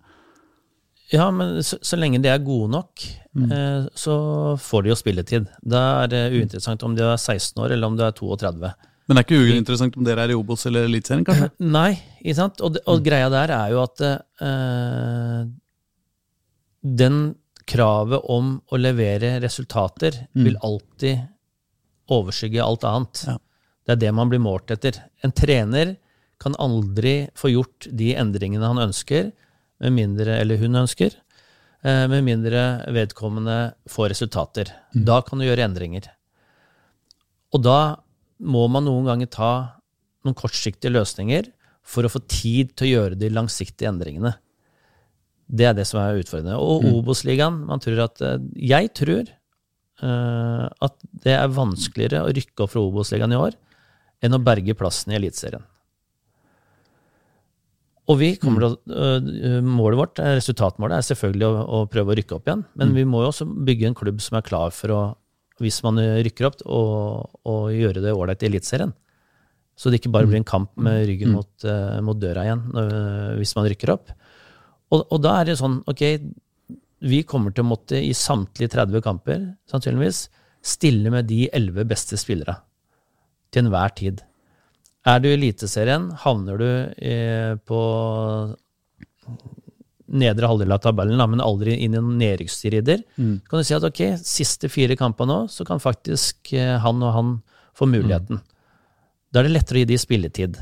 Ja, men så, så lenge de er gode nok, eh, så får de jo spilletid. Da er det uinteressant om de er 16 år, eller om de er 32. Men det er ikke uinteressant om dere er i Obos eller Eliteserien, kanskje? Nei, ikke sant? Og, og greia der er jo at eh, den kravet om å levere resultater vil alltid overskygge alt annet. Ja. Det er det man blir målt etter. En trener kan aldri få gjort de endringene han ønsker, med mindre, eller hun ønsker, eh, med mindre vedkommende får resultater. Da kan du gjøre endringer. Og da må man noen ganger ta noen kortsiktige løsninger for å få tid til å gjøre de langsiktige endringene. Det er det som er utfordrende. Og Obos-ligaen man tror at, eh, Jeg tror uh, at det er vanskeligere å rykke opp fra Obos-ligaen i år enn å berge plassen i Eliteserien. Og vi kommer til å, øh, Målet vårt, eh, resultatmålet, er selvfølgelig å, å prøve å rykke opp igjen. Men vi må jo også bygge en klubb som er klar for å, hvis man rykker opp, å, gjøre det ålreit i Eliteserien. Så det ikke bare blir en kamp med ryggen mot, mot døra igjen øh, hvis man rykker opp. Og, og da er det sånn, ok, vi kommer til å måtte i samtlige 30 kamper, sannsynligvis, stille med de 11 beste spillere. Til enhver tid. Er du i Eliteserien, havner du eh, på nedre halvdel av tabellen, da, men aldri inn i en nedrykksstrider, kan du si at ok, siste fire kamper nå, så kan faktisk eh, han og han få muligheten. Da er det lettere å gi de spilletid.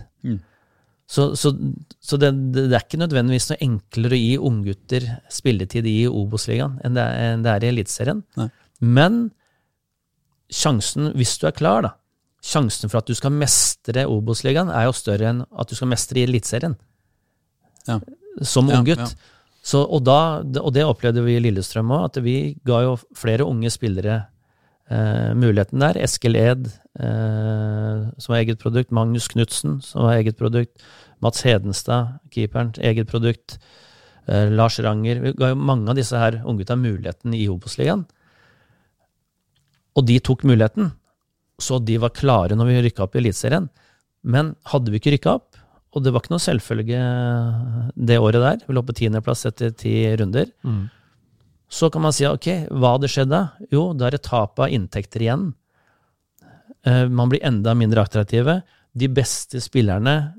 Så, så, så det, det, er ikke nødvendigvis noe enklere å gi unggutter spilletid i Obos-ligaen enn enn det er i Eliteserien. Men sjansen, hvis du er klar, da, sjansen for at du skal mestre Obos-ligaen, er jo større enn at du skal mestre i Eliteserien Ja. som Ja, unggutt. ja. Så, og, da, og det opplevde vi i Lillestrøm òg, at vi ga jo flere unge spillere eh, muligheten der. Eskil Ed, eh, som var eget produkt. Magnus Knutsen, som var eget produkt. Mats Hedenstad, keeperen, eget produkt. Eh, Lars Ranger. Vi ga jo mange av disse her unggutta muligheten i Obos-ligaen. Og de tok muligheten, så de var klare når vi rykka opp i Eliteserien. Men hadde vi ikke rykka opp, og det var ikke noe selvfølge det året der, vi lå på tiendeplass etter ti runder, så kan man si ok, hva hadde skjedd da? Jo, da er det tap av inntekter igjen. Eh, Man blir enda mindre attraktive. De beste spillerne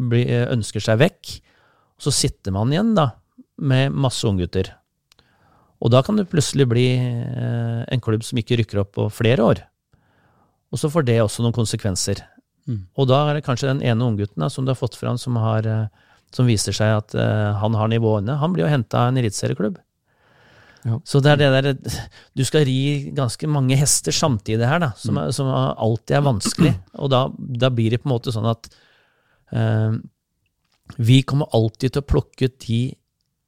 blir, ønsker seg vekk. Så sitter man igjen da med masse unggutter. Og da kan det plutselig bli eh, en klubb som ikke rykker opp på flere år. Og så får det også noen konsekvenser. Mm. Og da er det kanskje den ene unggutten som du har fått fram, som, har, eh, som viser seg at uh, han har nivåene. Han blir jo henta av en eliteserieklubb. Ja. Så det er det der Du skal ri ganske mange hester samtidig her, da, som, er, som alltid er vanskelig. Og da, da blir det på en måte sånn at eh, vi kommer alltid til å plukke ut de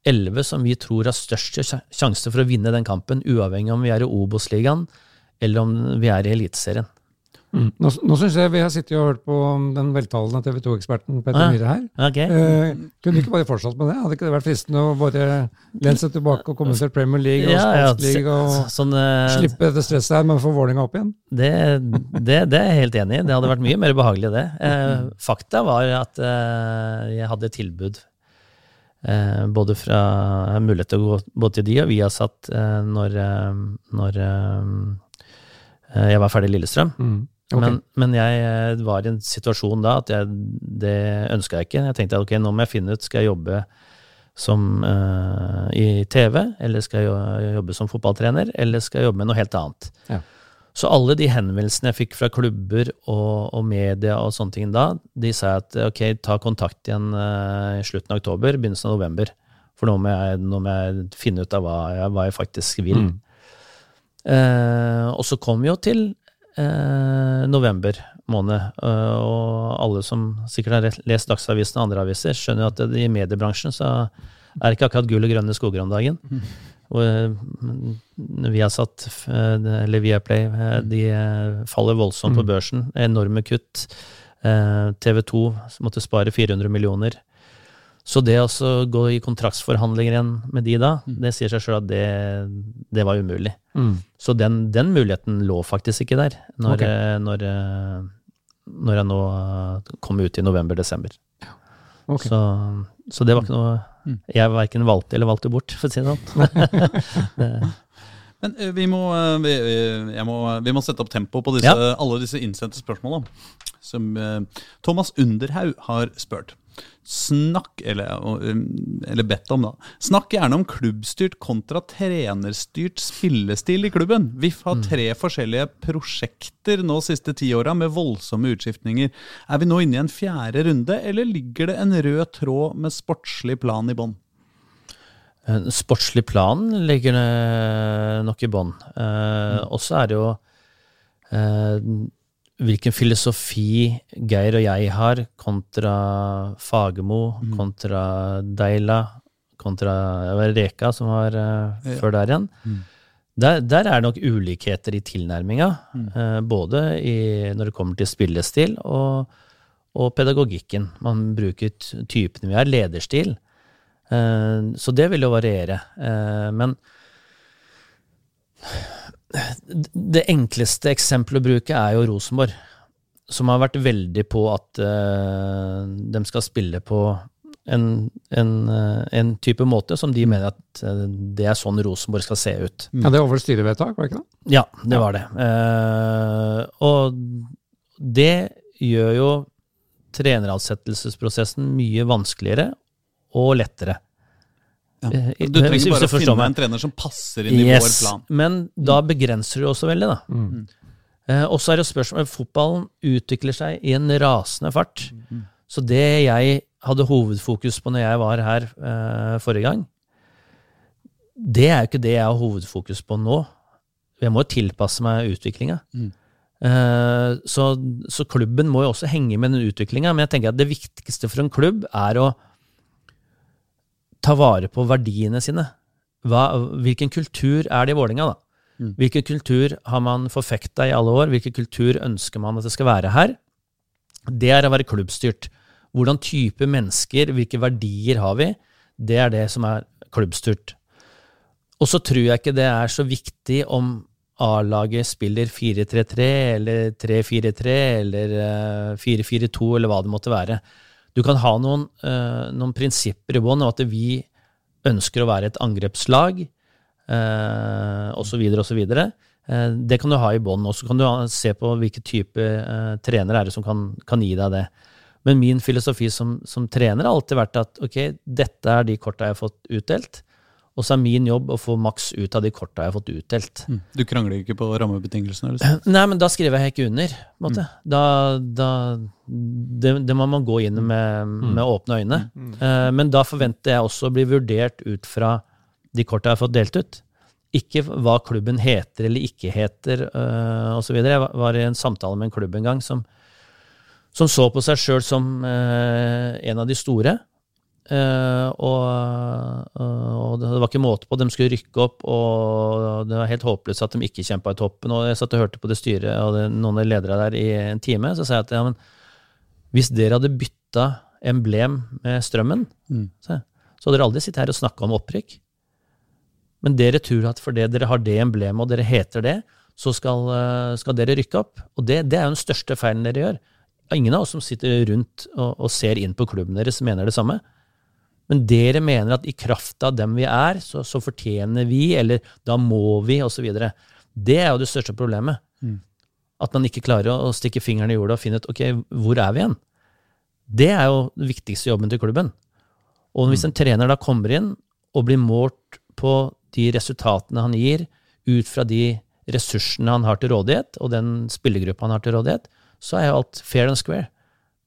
elleve som vi tror har størst sjanse for å vinne den kampen, uavhengig om vi er i Obos-ligaen eller om vi er i Eliteserien. Mm. Nå, nå syns jeg vi har sittet og hørt på den veltalende TV 2-eksperten Petter Ja. Myhre her. Okay. Eh, kunne du ikke bare fortsatt med det? Hadde ikke det vært fristende å bare lene seg tilbake og kommentere Premier League og Ja, Spansk League og sånn, uh, slippe dette stresset her med å få Vålerenga opp igjen? Det, det, det er jeg helt enig i. Det hadde vært mye mer behagelig, det. Eh, fakta var at eh, jeg hadde tilbud eh, både fra mulighet til å gå både til de og Viasat eh, når, eh, når eh, jeg var ferdig i Lillestrøm. Mm. Ok. Men, men jeg eh, var i en situasjon da at jeg, det ønska jeg ikke. Jeg tenkte ok, nå må jeg finne ut, skal jeg jobbe som uh, i TV, eller skal jeg jobbe som fotballtrener, eller skal jeg jobbe med noe helt annet? Ja. Så alle de henvendelsene jeg fikk fra klubber og, og media og sånne ting da, de sa at ok, ta kontakt igjen eh, i slutten av oktober, begynnelsen av november. For nå må jeg, nå må jeg finne ut av hva jeg, hva jeg faktisk vil. Mm. Uh, og så kom vi jo til eh, november måned, eh, og alle som sikkert har lest Dagsavisen og andre aviser, skjønner at i mediebransjen så er det ikke akkurat gull og grønne skoger om dagen. Og eh, vi har satt, eller eller Viaplay, play de eh, faller voldsomt på Mm. børsen. Enorme kutt. Eh, TV 2 måtte spare 400 millioner. Så det å gå i kontraktsforhandlinger igjen med de da, det sier seg sjøl at det, det var umulig. Mm. Så den, den muligheten lå faktisk ikke der når, Ok. eh, når, eh, når jeg nå eh, kom ut i november-desember. Okay. Så, så det var ikke noe Mm. jeg verken valgte eller valgte bort, for å si det sånn. Men vi må, vi, må, vi må sette opp tempo på disse, Ja. alle disse innsendte spørsmåla. Som Thomas Underhaug har spurt. Snakk, eller, eller bedt om, da. Snakk gjerne om klubbstyrt kontra trenerstyrt spillestil i klubben. VIF har tre forskjellige prosjekter nå siste ti åra med voldsomme utskiftninger. Er vi nå inne i en fjerde runde, eller ligger det en rød tråd med sportslig plan i bånn? Sportslig plan ligger det nok i bånn. Eh, Og så er det jo eh, hvilken filosofi Geir og jeg har kontra Fagermo, kontra Deila, kontra Reka som var uh, Ja. før der igjen. Der, der er det nok ulikheter i tilnærminga, eh, både i, når det kommer til spillestil og, og pedagogikken. Man bruker typene vi har, lederstil. Eh, Så det vil jo variere. Eh, Men det enkleste eksempelet å bruke er jo Rosenborg, som har vært veldig på at uh, de skal spille på en, en, uh, en type måte som de mener at uh, det er sånn Rosenborg skal se ut. Ja, det var vel styrevedtak, var det ikke det? Ja, det var det. Og det gjør jo treneransettelsesprosessen mye vanskeligere og lettere. Eh, Du trenger hvis bare å finne meg. en trener som passer inn i vår plan. Men da begrenser du også veldig, da. Mm. Eh, og så er det spørsmål Fotballen utvikler seg i en rasende fart. Så det jeg hadde hovedfokus på når jeg var her eh, forrige gang, det er jo ikke det jeg har hovedfokus på nå. Jeg må jo tilpasse meg utviklinga. Mm. Eh, så, så klubben må jo også henge med den utviklinga. Men jeg tenker at det viktigste for en klubb er å ta vare på verdiene sine. Hva, hvilken kultur er det i Vålinga da? Mm. Hvilken kultur har man forfekta i alle år? Hvilken kultur ønsker man at det skal være her? Det er å være klubbstyrt. Hvordan type mennesker, hvilke verdier har vi? Det er det som er klubbstyrt. Og så tror jeg ikke det er så viktig om A-laget spiller 4-3-3 eller 3-4-3 eller eh, 4-4-2 eller hva det måtte være. Du kan ha noen, eh, noen prinsipper i bånn, og at vi ønsker å være et angrepslag, eh, osv., osv. Eh, det kan du ha i bånn, og så kan du se på hvilke type eh, trenere er det som kan, kan gi deg det. Men min filosofi som, som trener har alltid vært at ok, dette er de korta jeg har fått utdelt, og så er min jobb å få maks ut av de korta jeg har fått utdelt. Mm. Du krangler ikke på rammebetingelsene? Liksom. Nei, men da skriver jeg ikke under. en. Da, da, det, det må man gå inn med, med åpne øyne. Eh, men da forventer jeg også å bli vurdert ut fra de korta jeg har fått delt ut. Ikke hva klubben heter eller ikke heter uh, osv. Jeg var- var i en samtale med en klubb en gang som, som så på seg sjøl som eh, en av de store. Eh, og, og det var ikke måte på. De skulle rykke opp, og det var helt håpløst at de ikke kjempa i toppen. Og jeg satt og hørte på det styret og det, noen av lederne der i en time. Så sa jeg at ja, men hvis dere hadde bytta emblem med Strømmen, Mm. så, så hadde dere aldri sittet her og snakka om opprykk. Men dere tror at fordi dere har det emblemet, og dere heter det, så skal, eh, skal dere rykke opp. Og det, det er jo den største feilen dere gjør. Ingen av oss som sitter rundt og, og ser inn på klubben deres, mener det samme. Men dere mener at i kraft av dem vi er, så, så fortjener vi, eller da må vi, osv. Det er jo det største problemet. Mm. At man ikke klarer å, å stikke fingeren i jorda og finne ut ok, hvor er vi igjen? Det er jo den viktigste jobben til klubben. Og hvis en trener da kommer inn og blir målt på de resultatene han gir, ut fra de ressursene han har til rådighet, og den spillergruppa han har til rådighet, så er jo alt fair and square.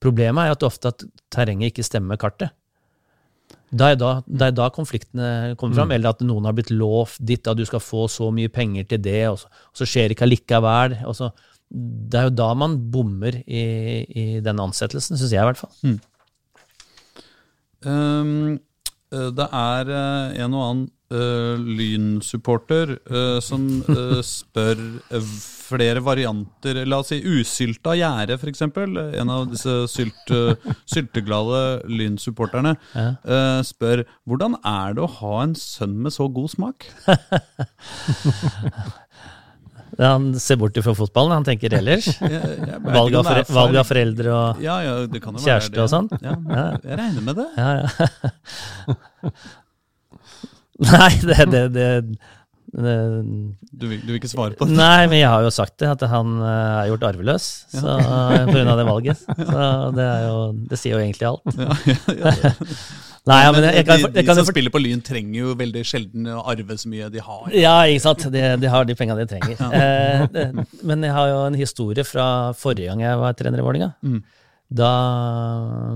Problemet er jo at ofte at terrenget ikke stemmer med kartet. Det er da, det er da konfliktene kommer fram, eller at noen har blitt lovt ditt, at du skal få så mye penger til det, og så, og så skjer det ikke allikevel. Og så, det er jo da man bommer i, i den ansettelsen, syns jeg i hvert fall. Um, eh, det er eh, en og annen uh, lynsupporter uh, som uh, spør flere varianter La oss si usylta gjære, f.eks. En av disse sylt, sylteglade sylteglade lynsupporterne Ja. eh, spør hvordan er det å ha en sønn med så god smak? Han ser bort fra fotballen, han tenker ellers. Valg av, om er fore, valg av foreldre og ja, ja, det kan jo være kjæreste og sånn. Ja, jeg regner med det. Ja, ja. Nei, det, det, det Du vil, du vil ikke svare på det? Nei, men jeg har jo sagt det, at han eh, er gjort arveløs så, på grunn av det valget. Så det, jo, det sier jo egentlig alt. Ja, ja, ja. Nei, ja, men jeg, jeg kan, de, de jeg kan jo som spiller på Lyn, trenger jo veldig sjelden å arve så mye de har. Ja, ikke sant. De, de har de pengene de trenger. Eh, det, men jeg har jo en historie fra forrige gang jeg var trener i Vålerenga. Mm. Da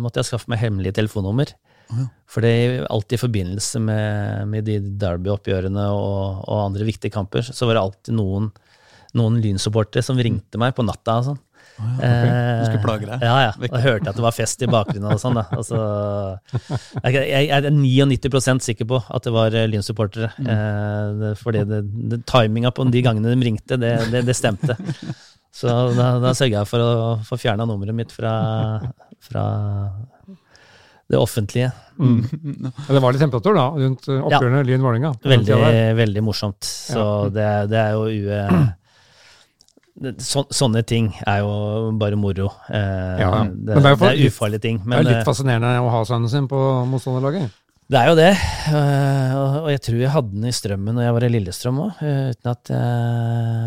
måtte jeg skaffe meg hemmelig telefonnummer. For det er alltid i forbindelse med, med de derby-oppgjørene og, og andre viktige kamper, så var det alltid noen, noen lynsupportere som ringte meg på natta og sånn. Du skulle plage deg? Ja, ja. Da hørte jeg at det var fest i bakgrunnen og sånn. Altså, jeg, jeg er 99% sikker på at det var eh, lynsupportere. Eh, fordi det, det, timinga på de gangene de ringte, det, det, det stemte. Så da, da sørga jeg for å få fjerna nummeret mitt fra, fra det offentlige. Ja, Det var litt temperatur da, rundt oppgjørene ja. Lyn-Vålerenga. Veldig, veldig morsomt. Så det, er- det er jo ue... Så, sånne ting er jo bare moro. Eh, Ja, ja. det, Men det er jo for- det er ufarlige ting. Det er litt eh, fascinerende å ha sønnen sin på motstanderlaget. det er jo det. Uh, og- jeg tror jeg hadde den i Strømmen når jeg var i Lillestrøm òg.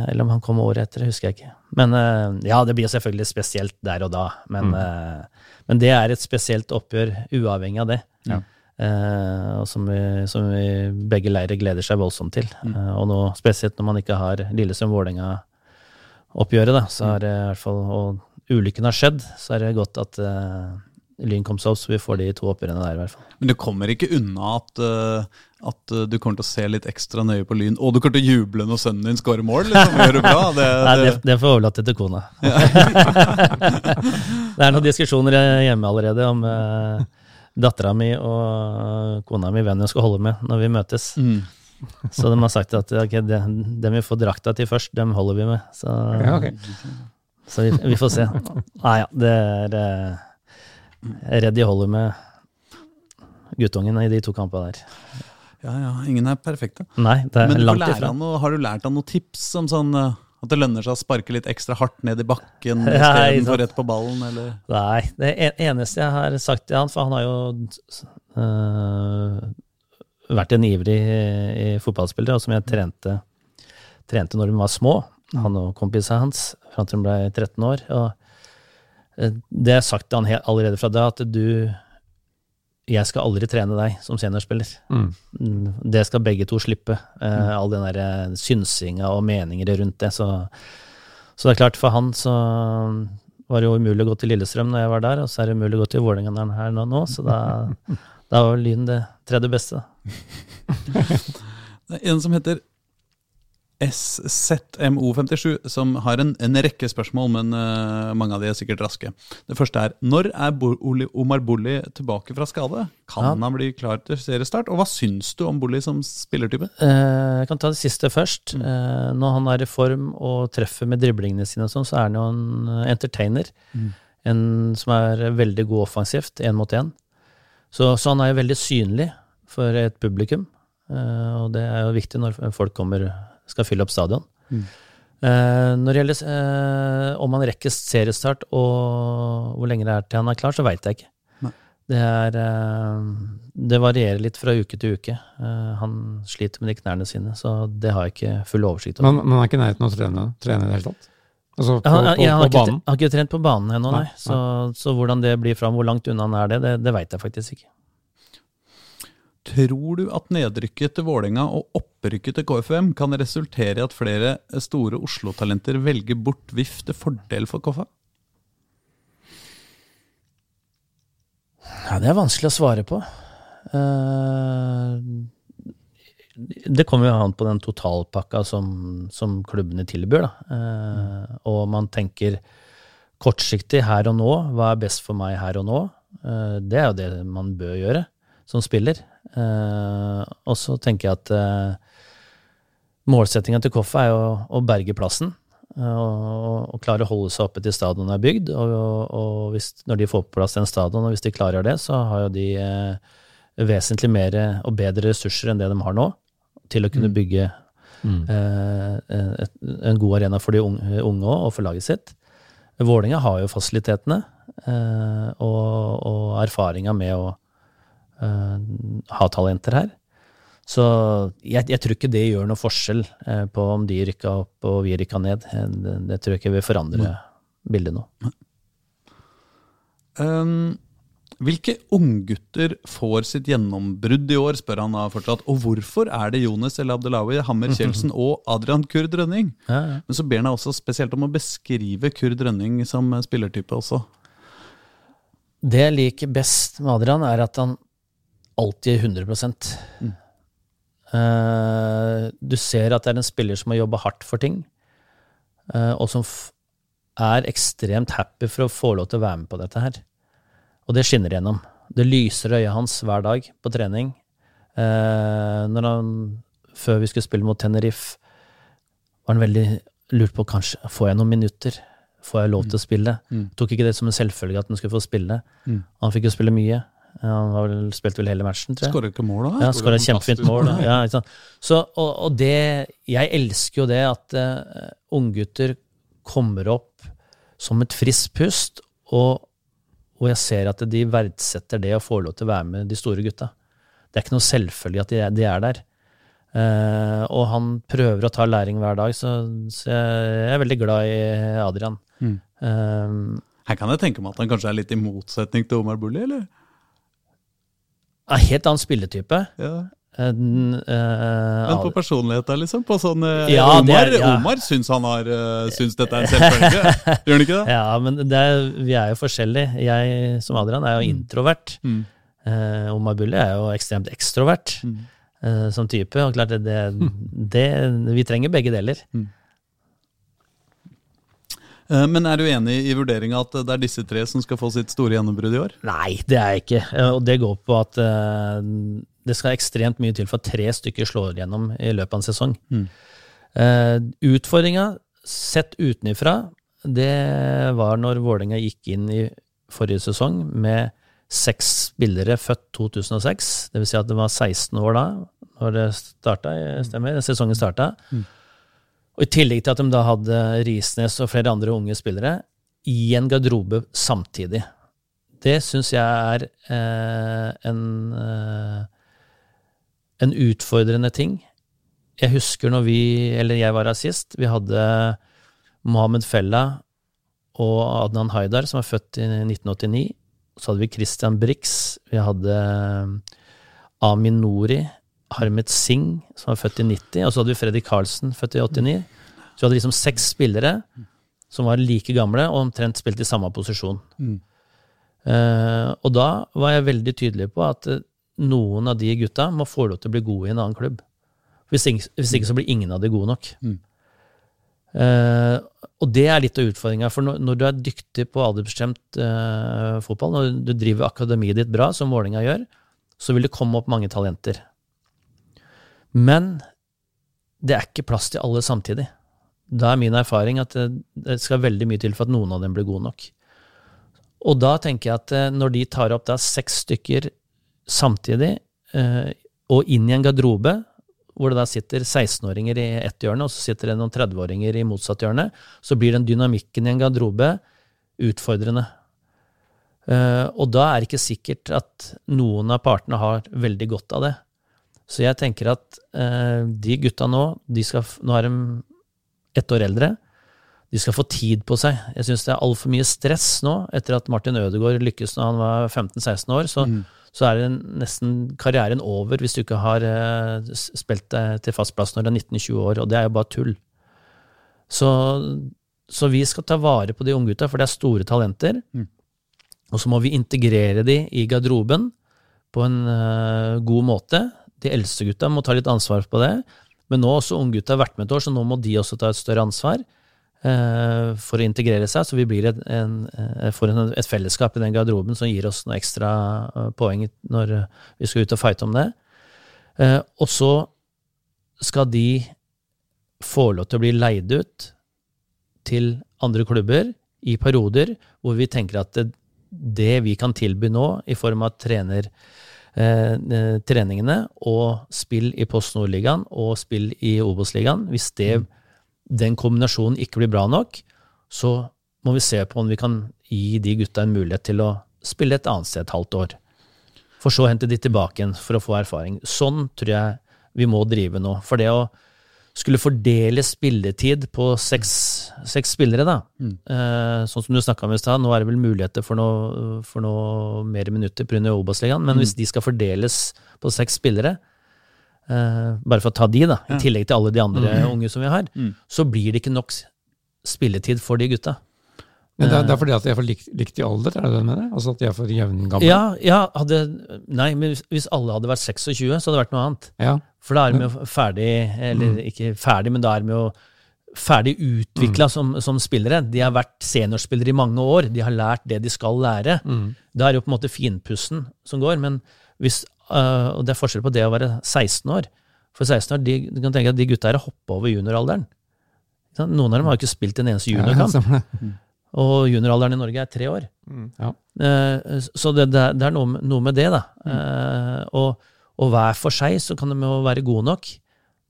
Eller om han kom året etter, husker jeg ikke. Men eh, ja, det blir selvfølgelig spesielt der og da. Men, eh, men det er et spesielt oppgjør uavhengig av det. Ja. Eh, og som vi, som vi begge leirer gleder seg voldsomt til. Eh, og nå, spesielt når man ikke har Lillesund-Vålerenga-oppgjøret, så er det i hvert fall Og ulykken har skjedd, så er det godt at eh, Lyn kom seg opp, så vi får de to oppgjørene der, i hvert fall. Men du kommer ikke unna at, uh, at eh, du kommer til å se litt ekstra nøye på Lyn, og du kommer til å juble når sønnen din skårer mål? Liksom, gjør det bra. Det, Nei, det, det, får jeg overlate til kona. det er noen diskusjoner hjemme allerede om uh, dattera mi og kona mi hvem hun skal holde med når vi møtes. mm. Så de har sagt at ok, de, vi får drakta til først, dem holder vi med. Så, Ja, ok. så vi, vi får se. Nei ja, det er eh, Jeg er redd de holder med guttungen i de to kampene der. ja, ja, ingen er perfekte. Nei, det er Men langt ifra. Men noe, har du lært av noen tips om sånn eh, at det lønner seg å sparke litt ekstra hardt ned i bakken istedenfor rett på ballen? Eller? Nei, det eneste jeg har sagt til han, for han har jo øh, vært en ivrig i fotballspiller, og som jeg trente, trente når de var små, han og kompisene hans, fram til de ble 13 år. Og eh, Det er sagt til han allerede fra da, at du Jeg skal aldri trene deg som seniorspiller. Mm. Mm, Det skal begge to slippe. eh, All den der eh, synsinga og meninger rundt det. Så, så det er klart, for han så var det jo umulig å gå til Lillestrøm når jeg var der, og så er det umulig å gå til Vålerenga når han er her nå, nå så da, da var Lyn det tredje beste. Det er en som heter SZMO57, som har en, en rekke spørsmål, men uh, mange av de er sikkert raske. Det første er når er Bo Oli Omar Bolli tilbake fra skade? Kan Ja. han bli klar til seriestart? Og hva syns du om Bolli som spillertype? Uh, Jeg kan ta det siste først. Eh, Når han er i form og treffer med driblingene sine, og sånn, så er han jo en entertainer. entertainer. En som er veldig god offensivt, én mot én. Så, så han er jo veldig synlig for et publikum. Og det er jo viktig når folk kommer, skal fylle opp stadion. Eh, Når det gjelder eh, om han rekker seriestart og hvor lenge det er til han er klar, så veit jeg ikke. Det, er, eh, det varierer litt fra uke til uke. Han sliter med de knærne sine, så det har jeg ikke full oversikt over. Men han er ikke i nærheten av å trene, trene i det hele tatt? Altså på, han, på, jeg har på ikke, banen? har ikke trent på banen ennå, nei. Nei, Så, så hvordan det blir fram, hvor langt unna han er det, det, det veit jeg faktisk ikke. Tror du at nedrykket til Vålerenga og opprykket til KFM kan resultere i at flere store Oslo-talenter velger bort VIF til fordel for KFA? Ja, det er vanskelig å svare på. Eh, det kommer jo an på den totalpakka som, som klubbene tilbyr, da. Eh, og man tenker kortsiktig her og nå, hva er best for meg her og nå? Eh, det er jo det man bør gjøre som spiller. Eh, og så tenker jeg at uh, målsettinga til Koffa er jo å berge plassen. eh, Og, og klare å holde seg oppe til stadion er bygd. Og, og hvis, når de får på plass den stadion, og hvis de klarer det, så har jo de eh, vesentlig mer og bedre ressurser enn det de har nå, til å kunne bygge eh, et, en god arena for de unge unge og for laget sitt. Vålinga har jo fasilitetene eh, og, og erfaringa med å eh, ha talenter her. Så jeg, jeg tror ikke det gjør noe forskjell eh, på om de rykka opp og vi rykka ned. Eh, Det, det tror jeg ikke vil forandre bildet nå. Um, hvilke unggutter får sitt gjennombrudd i år, spør han da fortsatt. Og hvorfor er det Jonas El Abdelawi, Hammer Kjeldsen og Adrian Kurd Rønning? Ja, ja. Men så ber han også spesielt om å beskrive Kurd Rønning som spillertype også. Det jeg liker best med Adrian, er at han alltid er 100 Eh, Du ser at det er en spiller som har jobba hardt for ting, eh, og som er ekstremt happy for å få lov til å være med på dette her. Og det skinner igjennom. Det lyser øyet hans hver dag på trening. Eh, når han, før vi skulle spille mot Tenerife, var han veldig lurt på kanskje får jeg noen minutter. Får jeg lov til å spille? Tok ikke det som en selvfølge at han skulle få spille. Han fikk jo spille mye. Han var vel, spilte vel hele matchen, tror jeg. Skåra ikke mål, da? Ja, skåra kjempefint mål. Da. Ja, ikke sant? Så, og, og det Jeg elsker jo det at uh, unggutter kommer opp som et friskt pust, og, og jeg ser at de verdsetter det å få lov til å være med de store gutta. Det er ikke noe selvfølgelig at de, er- de er der. Uh, og han prøver å ta læring hver dag, så, så jeg er veldig glad i Adrian. Mm. Uh, Her kan jeg tenke meg at han kanskje er litt i motsetning til Omar Bulli, eller? Er helt annen spilletype. Ja. En, uh, Men på personlighet, da, liksom? På sånn eh, Ja, det Omar, er- ja. Omar syns han har uh, syns dette er en selvfølge. Gjør han ikke det? Ja, men det er, vi er jo forskjellige. Jeg som Adrian er jo introvert. Mm. Omar Bulli er jo ekstremt ekstrovert eh, som type. Og klart det, det, det Vi trenger begge deler. Eh, Men er du enig i vurderinga at det er disse tre som skal få sitt store gjennombrudd i år? Nei, det er jeg ikke. Eh, Og det går på at eh, det skal ekstremt mye til for at tre stykker slår gjennom i løpet av en sesong. Mm. Eh, Utfordringa, sett utenifra, det var når Vålerenga gikk inn i forrige sesong med seks spillere født 2006. Det vil si at det var 16 år da, når det starta, stemmer, sesongen starta. Og I tillegg til at de da hadde Risnes og flere andre unge spillere i en garderobe samtidig. Det syns jeg er eh, en, eh, en utfordrende ting. Jeg husker når vi, eller jeg var her sist, vi hadde Mohammed Fella og Adnan Haidar, som er født i 1989. Så hadde vi Christian Brix, vi hadde Amin Nori, Harmet Singh, som var født i 90, og så hadde vi Freddy Karlsen, født i 89. Så vi hadde liksom seks spillere som var like gamle og omtrent spilte i samme posisjon. Eh, og da var jeg veldig tydelig på at eh, noen av de gutta må få lov til å bli gode i en annen klubb. Hvis ikke, hvis ikke så blir ingen av de gode nok. Eh, og det er litt av utfordringa. For når, når du er dyktig på aldersbestemt eh, fotball, når du driver akademiet ditt bra, som Vålinga gjør, så vil det komme opp mange talenter. Men det er ikke plass til alle samtidig. Da er min erfaring at det, skal veldig mye til for at noen av dem blir gode nok. Og da tenker jeg at eh, når de tar opp da seks stykker samtidig, eh, og inn i en garderobe, hvor det da sitter 16-åringer i ett hjørne, og så sitter det noen 30-åringer i motsatt hjørne, så blir den dynamikken i en garderobe utfordrende. Eh, og da er det ikke sikkert at noen av partene har veldig godt av det. Så jeg tenker at eh, de gutta nå, de skal, nå er de ett år eldre. De skal få tid på seg. Jeg syns det er altfor mye stress nå, etter at Martin Ødegaard lykkes når han var 15-16 år. Så, så er det nesten karrieren over hvis du ikke har eh, spilt deg til fast plass når du er 19-20 år, og det er jo bare tull. Så, så vi skal ta vare på de unggutta, for det er store talenter. Og så må vi integrere de i garderoben på en eh, god måte. De eldste gutta må ta litt ansvar på det. Men nå har også unggutta vært med et år, så nå må de også ta et større ansvar eh, for å integrere seg, så vi blir et, en, eh, får en, et fellesskap i den garderoben som gir oss noe ekstra eh, poeng når eh, vi skal ut og fighte om det. Eh, og så skal de få lov til å bli leid ut til andre klubber i perioder hvor vi tenker at det, det vi kan tilby nå, i form av trener, eh, eh, treningene og spill i Post Nord-ligaen og spill i Obos-ligaen, hvis det, den kombinasjonen ikke blir bra nok, så må vi se på om vi kan gi de gutta en mulighet til å spille et annet sted et halvt år. For så å hente de tilbake igjen for å få erfaring. Sånn tror jeg vi må drive nå. For det å skulle fordele spilletid på seks, seks spillere, da. Eh, sånn som du snakka om i stad, nå er det vel muligheter for noe, for noe mer minutter pga. Obos-ligaen, men hvis de skal fordeles på seks spillere, eh, bare for å ta de, da, i tillegg til alle de andre unge som vi har, så blir det ikke nok spilletid for de gutta. Men det er, det er fordi at de er for likt, likt i alder, er det det du mener? Altså at de er for jevngamle? Ja, ja, hadde Nei, men hvis- hvis alle hadde vært 26, så hadde det vært noe annet. ja. For da er de jo ferdig, eller ikke ferdig, men da er de jo ferdig utvikla som, som spillere. De har vært seniorspillere i mange år, de har lært det de skal lære. Da er det jo på en måte finpussen som går. Men hvis, øh, og det er forskjell på det å være 16 år. For 16 år, de, du kan tenke at de gutta her har hoppa over junioralderen. Noen av dem har jo ikke spilt en eneste juniorkamp. stemmer det. Og junioralderen i Norge er tre år. Ja. Eh, Så det, det er- noe, med- det, da. Mm. Og, og hver for seg så kan de jo være gode nok,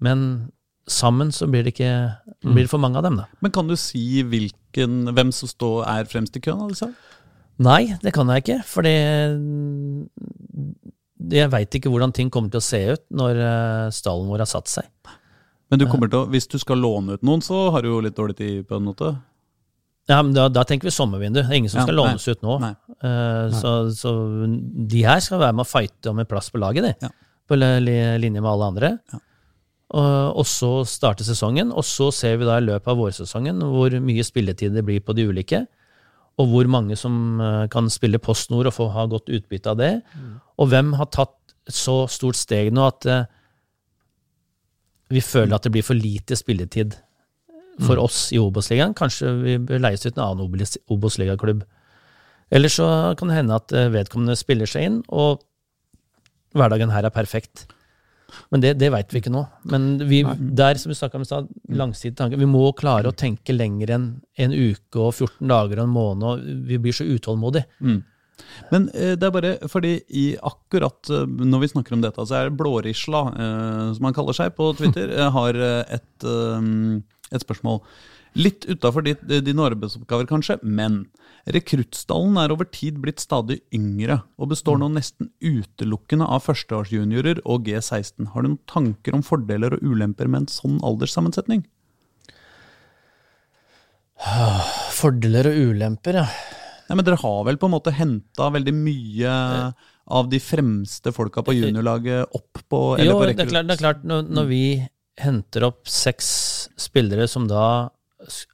men sammen så blir det ikke blir det for mange av dem, da. Men kan du si hvilken, hvem som står, er fremst i køen Altså? Nei, det kan jeg ikke, Fordi jeg veit ikke hvordan ting kommer til å se ut når eh, stallen vår har satt seg. Men du kommer til å, hvis du skal låne ut noen, så har du jo litt dårlig tid på en måte. Ja, men da, da tenker vi sommervindu. Det er ingen som Ja, skal nei. lånes ut nå. Nei. Eh, så, så de her skal være med å fighte om en plass på laget, de. Ja. På li- li- linje med alle andre. Ja. Og, og så starter sesongen, og så ser vi da i løpet av vårsesongen hvor mye spilletid det blir på de ulike. Og hvor mange som eh, kan spille Post Nord og få ha godt utbytte av det. Og hvem har tatt et så stort steg nå at eh, vi føler at det blir for lite spilletid for oss i Obos-ligaen. Kanskje vi bør leies ut en annen Obos- Obos-ligaklubb. Eller så kan det hende at eh, vedkommende spiller seg inn, og hverdagen her er perfekt. Men det, det veit vi ikke nå. Men vi, der, som vi snakka om i stad, langsidig tanke. Vi må klare å tenke lenger enn en uke og 14 dager og en måned. og Vi blir så utålmodige. Men eh, det er bare fordi i akkurat eh, når vi snakker om dette, så er det Blårisla, som han kaller seg på Twitter, har et, et spørsmål. Litt utafor dine arbeidsoppgaver, kanskje, men rekruttstallen er over tid blitt stadig yngre, og består nå nesten utelukkende av førsteårsjuniorer og G16. Har du noen tanker om fordeler og ulemper med en sånn alderssammensetning? Fordeler og ulemper, ja. Nei, men Dere har vel på en måte henta veldig mye av de fremste folka på juniorlaget opp på eller Jo, på det er klart, det er klart når, når vi henter opp seks spillere som da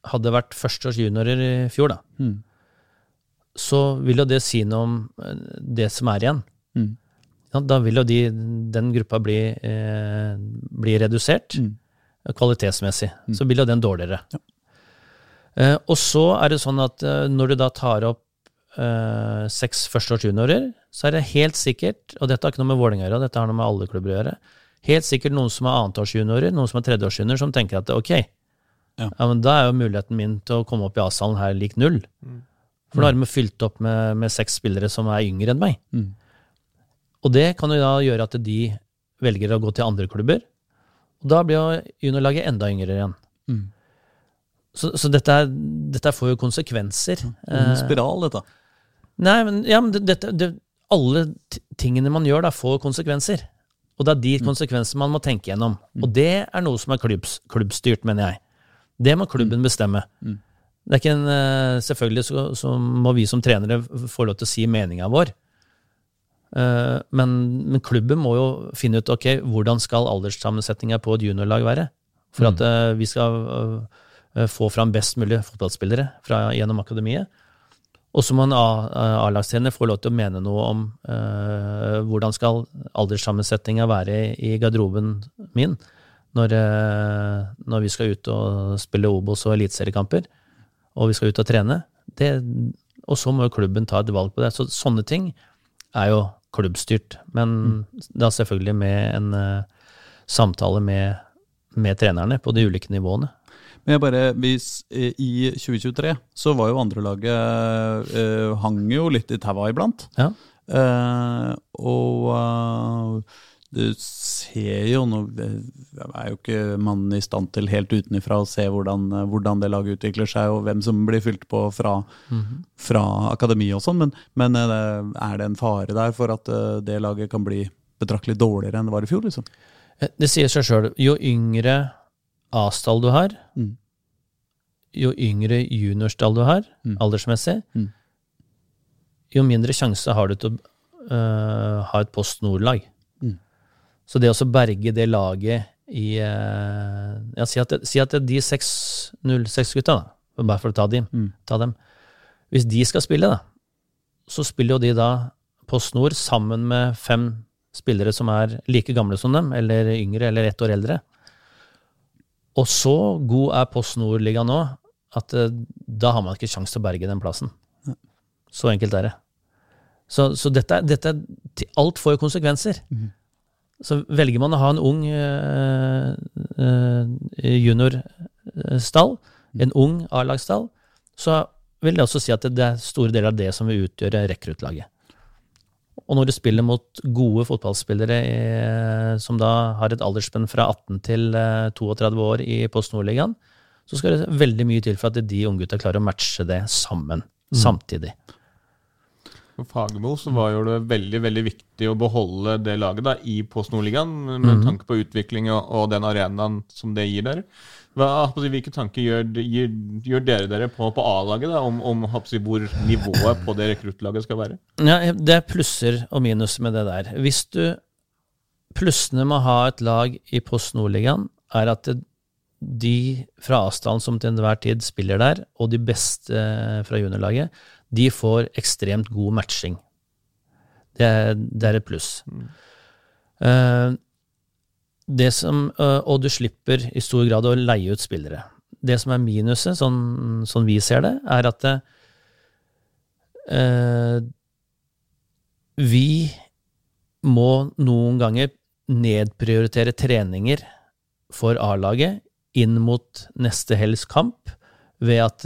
hadde vært førsteårs juniorer i fjor, da, Mm. så vil jo det si noe om eh, det som er igjen. Mm. Ja, da vil jo de, den gruppa bli, eh, bli redusert Mm. kvalitetsmessig. Så blir jo den dårligere. Eh, og så er det sånn at eh, når du da tar opp eh, seks førsteårs juniorer, så er det helt sikkert, og dette har ikke noe med Vålerenga å gjøre, dette har noe med alle klubber å gjøre, helt sikkert noen som er annetårsjuniorer, noen som er tredjeårsjuniorer, som tenker at ok, Ja. ja. men da er jo muligheten min til å komme opp i A-salen her lik null. For da har de fylt opp med, med seks spillere som er yngre enn meg. Mm. Og det kan jo da gjøre at de velger å gå til andre klubber. Og da blir jo juniorlaget enda yngre igjen. Mm. Så, så dette, er, dette får jo konsekvenser. En Eh, spiral, dette. Nei, men, ja, men det, dette, det, alle tingene man gjør, da, får konsekvenser. Og det er de konsekvensene man må tenke gjennom. Og det er noe som er klubbs, klubbstyrt, mener jeg. Det må klubben bestemme. Det er ikke en, eh, selvfølgelig så, så må vi som trenere få lov til å si meninga vår. Eh, Men, men klubben må jo finne ut ok, hvordan skal alderssammensetninga på et juniorlag være. For at eh, vi skal få fram best mulig fotballspillere fra, gjennom akademiet. Og så må en A- A-lagstrener få lov til å mene noe om eh, hvordan skal alderssammensetninga være i, garderoben min når, eh, når vi skal ut og spille Obos og eliteseriekamper, og vi skal ut og trene. Det, og så må jo klubben ta et valg på det. Så sånne ting er jo klubbstyrt, men da selvfølgelig med en eh, samtale med, med trenerne på de ulike nivåene. Men jeg bare, hvis, eh, I 2023 så var jo andrelaget eh, hang jo litt i taua iblant. Ja. Eh, og eh, du ser jo nå Jeg er jo ikke mannen i stand til helt utenifra å se hvordan, hvordan det laget utvikler seg, og hvem som blir fylt på fra, fra akademi og sånn, men, men eh, er det en fare der for at det laget kan bli betraktelig dårligere enn det var i fjor? liksom? Det sier seg sjøl. Jo yngre A-stall du har, Mm. jo yngre juniorstall du har, Mm. aldersmessig, Mm. jo mindre sjanse har du til å uh, ha et Post Nord-lag. Mm. Så det å berge det laget i uh, ja, si, at si at de 6-0-6-gutta, da, bare for å ta, de, Mm. ta dem Hvis de skal spille, da, så spiller jo de da Post Nord sammen med fem spillere som er like gamle som dem, eller yngre, eller ett år eldre. Og så god er Post Nord-ligaen nå at eh, da har man ikke sjanse til å berge den plassen. Så enkelt er det. Så, så dette, dette Alt får jo konsekvenser. Så velger man å ha en ung eh, eh, juniorstall, en ung A-lagsstall, så vil det også si at det, det er store deler av det som vil utgjøre rekruttlaget. Og når du spiller mot gode fotballspillere i, som da har et aldersspenn fra 18 til eh, 32 år i Post Nord-ligaen, så skal det veldig mye til for at de unggutta klarer å matche det sammen, samtidig. For Fagermo så var jo det veldig veldig viktig å beholde det laget da, i Post Nordligaen, med tanke på utvikling og, og den arenaen som det gir dere. Hva, hvilke tanker gjør, gjør, gjør dere dere på, på A-laget om, om hvor nivået på det rekruttlaget skal være? Ja, det er plusser og minus med det der. Hvis du Plussene med å ha et lag i Post Nord-ligaen, er at det, de fra Asdalen som til enhver tid spiller der, og de beste eh, fra juniorlaget, de får ekstremt god matching. Det er, det er et pluss. Eh, det som, uh, og du slipper i stor grad å leie ut spillere. Det som er minuset, sånn, sånn vi ser det, er at eh, vi må noen ganger nedprioritere treninger for A-laget inn mot neste helgs kamp ved at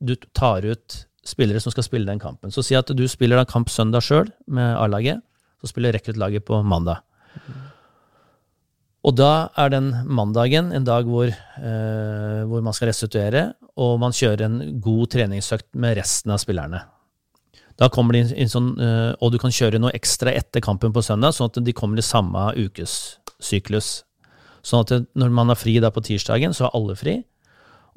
du tar ut spillere som skal spille den kampen. Så si at du spiller da kamp søndag sjøl med A-laget, så spiller rekruttlaget på mandag. Og da er den mandagen en dag hvor, eh, hvor man skal restituere, og man kjører en god treningsøkt med resten av spillerne. Da kommer de inn, sånn, eh, Og du kan kjøre noe ekstra etter kampen på søndag, sånn at de kommer i samme ukessyklus. Sånn at når man har fri da på tirsdagen, så er alle fri.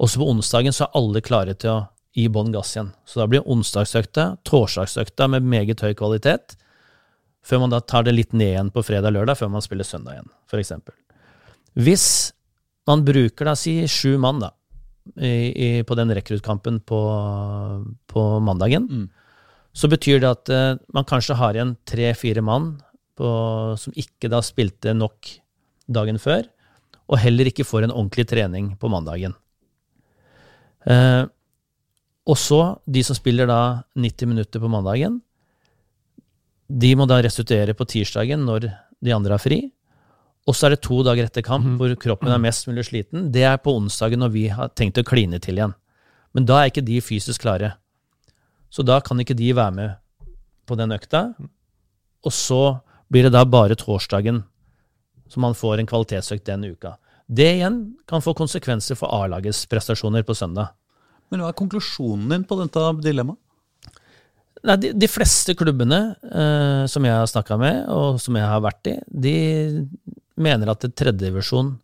Også Og så på onsdagen så er alle klare til å gi bånn gass igjen. Så da blir onsdagsøkta torsdagsøkta med meget høy kvalitet, før man da tar det litt ned igjen på fredag-lørdag, før man spiller søndag igjen, f.eks. Hvis man bruker da si sju mann da, i, i, på den rekruttkampen på, på mandagen, Mm. så betyr det at uh, man kanskje har igjen tre-fire mann på, som ikke da spilte nok dagen før, og heller ikke får en ordentlig trening på mandagen. Eh, og så, de som spiller da 90 minutter på mandagen, de må da restituere på tirsdagen når de andre har fri. Og så er det to dager etter kamp hvor kroppen er mest mulig sliten. Det er på onsdagen når vi har tenkt å kline til igjen. Men da er ikke de fysisk klare. Så da kan ikke de være med på den økta. Og så blir det da bare torsdagen som man får en kvalitetsøkt den uka. Det igjen kan få konsekvenser for A-lagets prestasjoner på søndag. Men hva er konklusjonen din på dette dilemmaet? Nei, de, de fleste klubbene eh, som jeg har snakka med, og som jeg har vært i, de mener at tredjedivisjon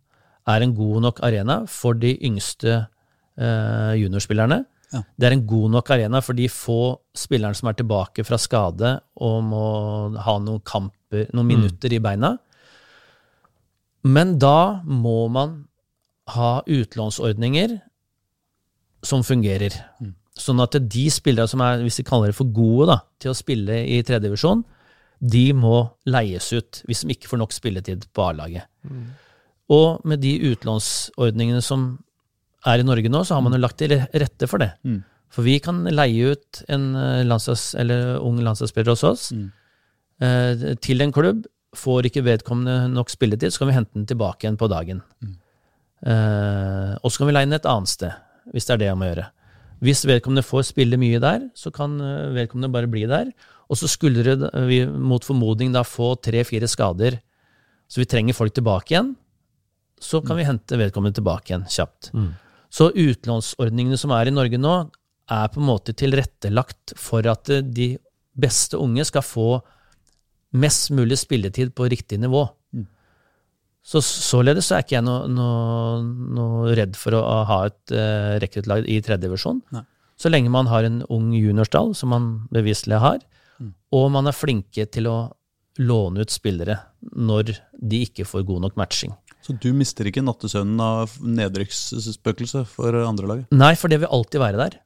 er en god nok arena for de yngste eh, juniorspillerne. Ja. Det er en god nok arena for de få spillerne som er tilbake fra skade og må ha noen kamper, noen minutter i beina. Men da må man ha utlånsordninger som fungerer. Sånn at de spillere som er, hvis de kaller det for gode da, til å spille i tredjedivisjon, de må leies ut hvis de ikke får nok spilletid på A-laget. Og med de utlånsordningene som er i Norge nå, så har man jo lagt til rette for det. Mm. For vi kan leie ut en eh, landslags, eller ung landslagsspiller hos oss Mm. eh, til en klubb. Får ikke vedkommende nok spilletid, så kan vi hente den tilbake igjen på dagen. Eh, og så kan vi leie den et annet sted, hvis det er det jeg må gjøre. Hvis vedkommende får spille mye der, så kan eh, vedkommende bare bli der. Og så skulle vi mot formodning da få tre-fire skader, så vi trenger folk tilbake igjen, så kan vi hente vedkommende tilbake igjen kjapt. Så utlånsordningene som er i Norge nå, er på en måte tilrettelagt for at eh, de beste unge skal få mest mulig spilletid på riktig nivå. Så Således så er ikke jeg noe, noe, noe redd for å ha et uh, rekruttlag i tredjedivisjon. Så lenge man har en ung juniorstall, som man beviselig har, Mm. og man er flinke til å låne ut spillere når de ikke får god nok matching. Så du mister ikke nattesøvnen av nedrykksspøkelset for andre andrelaget? Nei, for det vil alltid være der.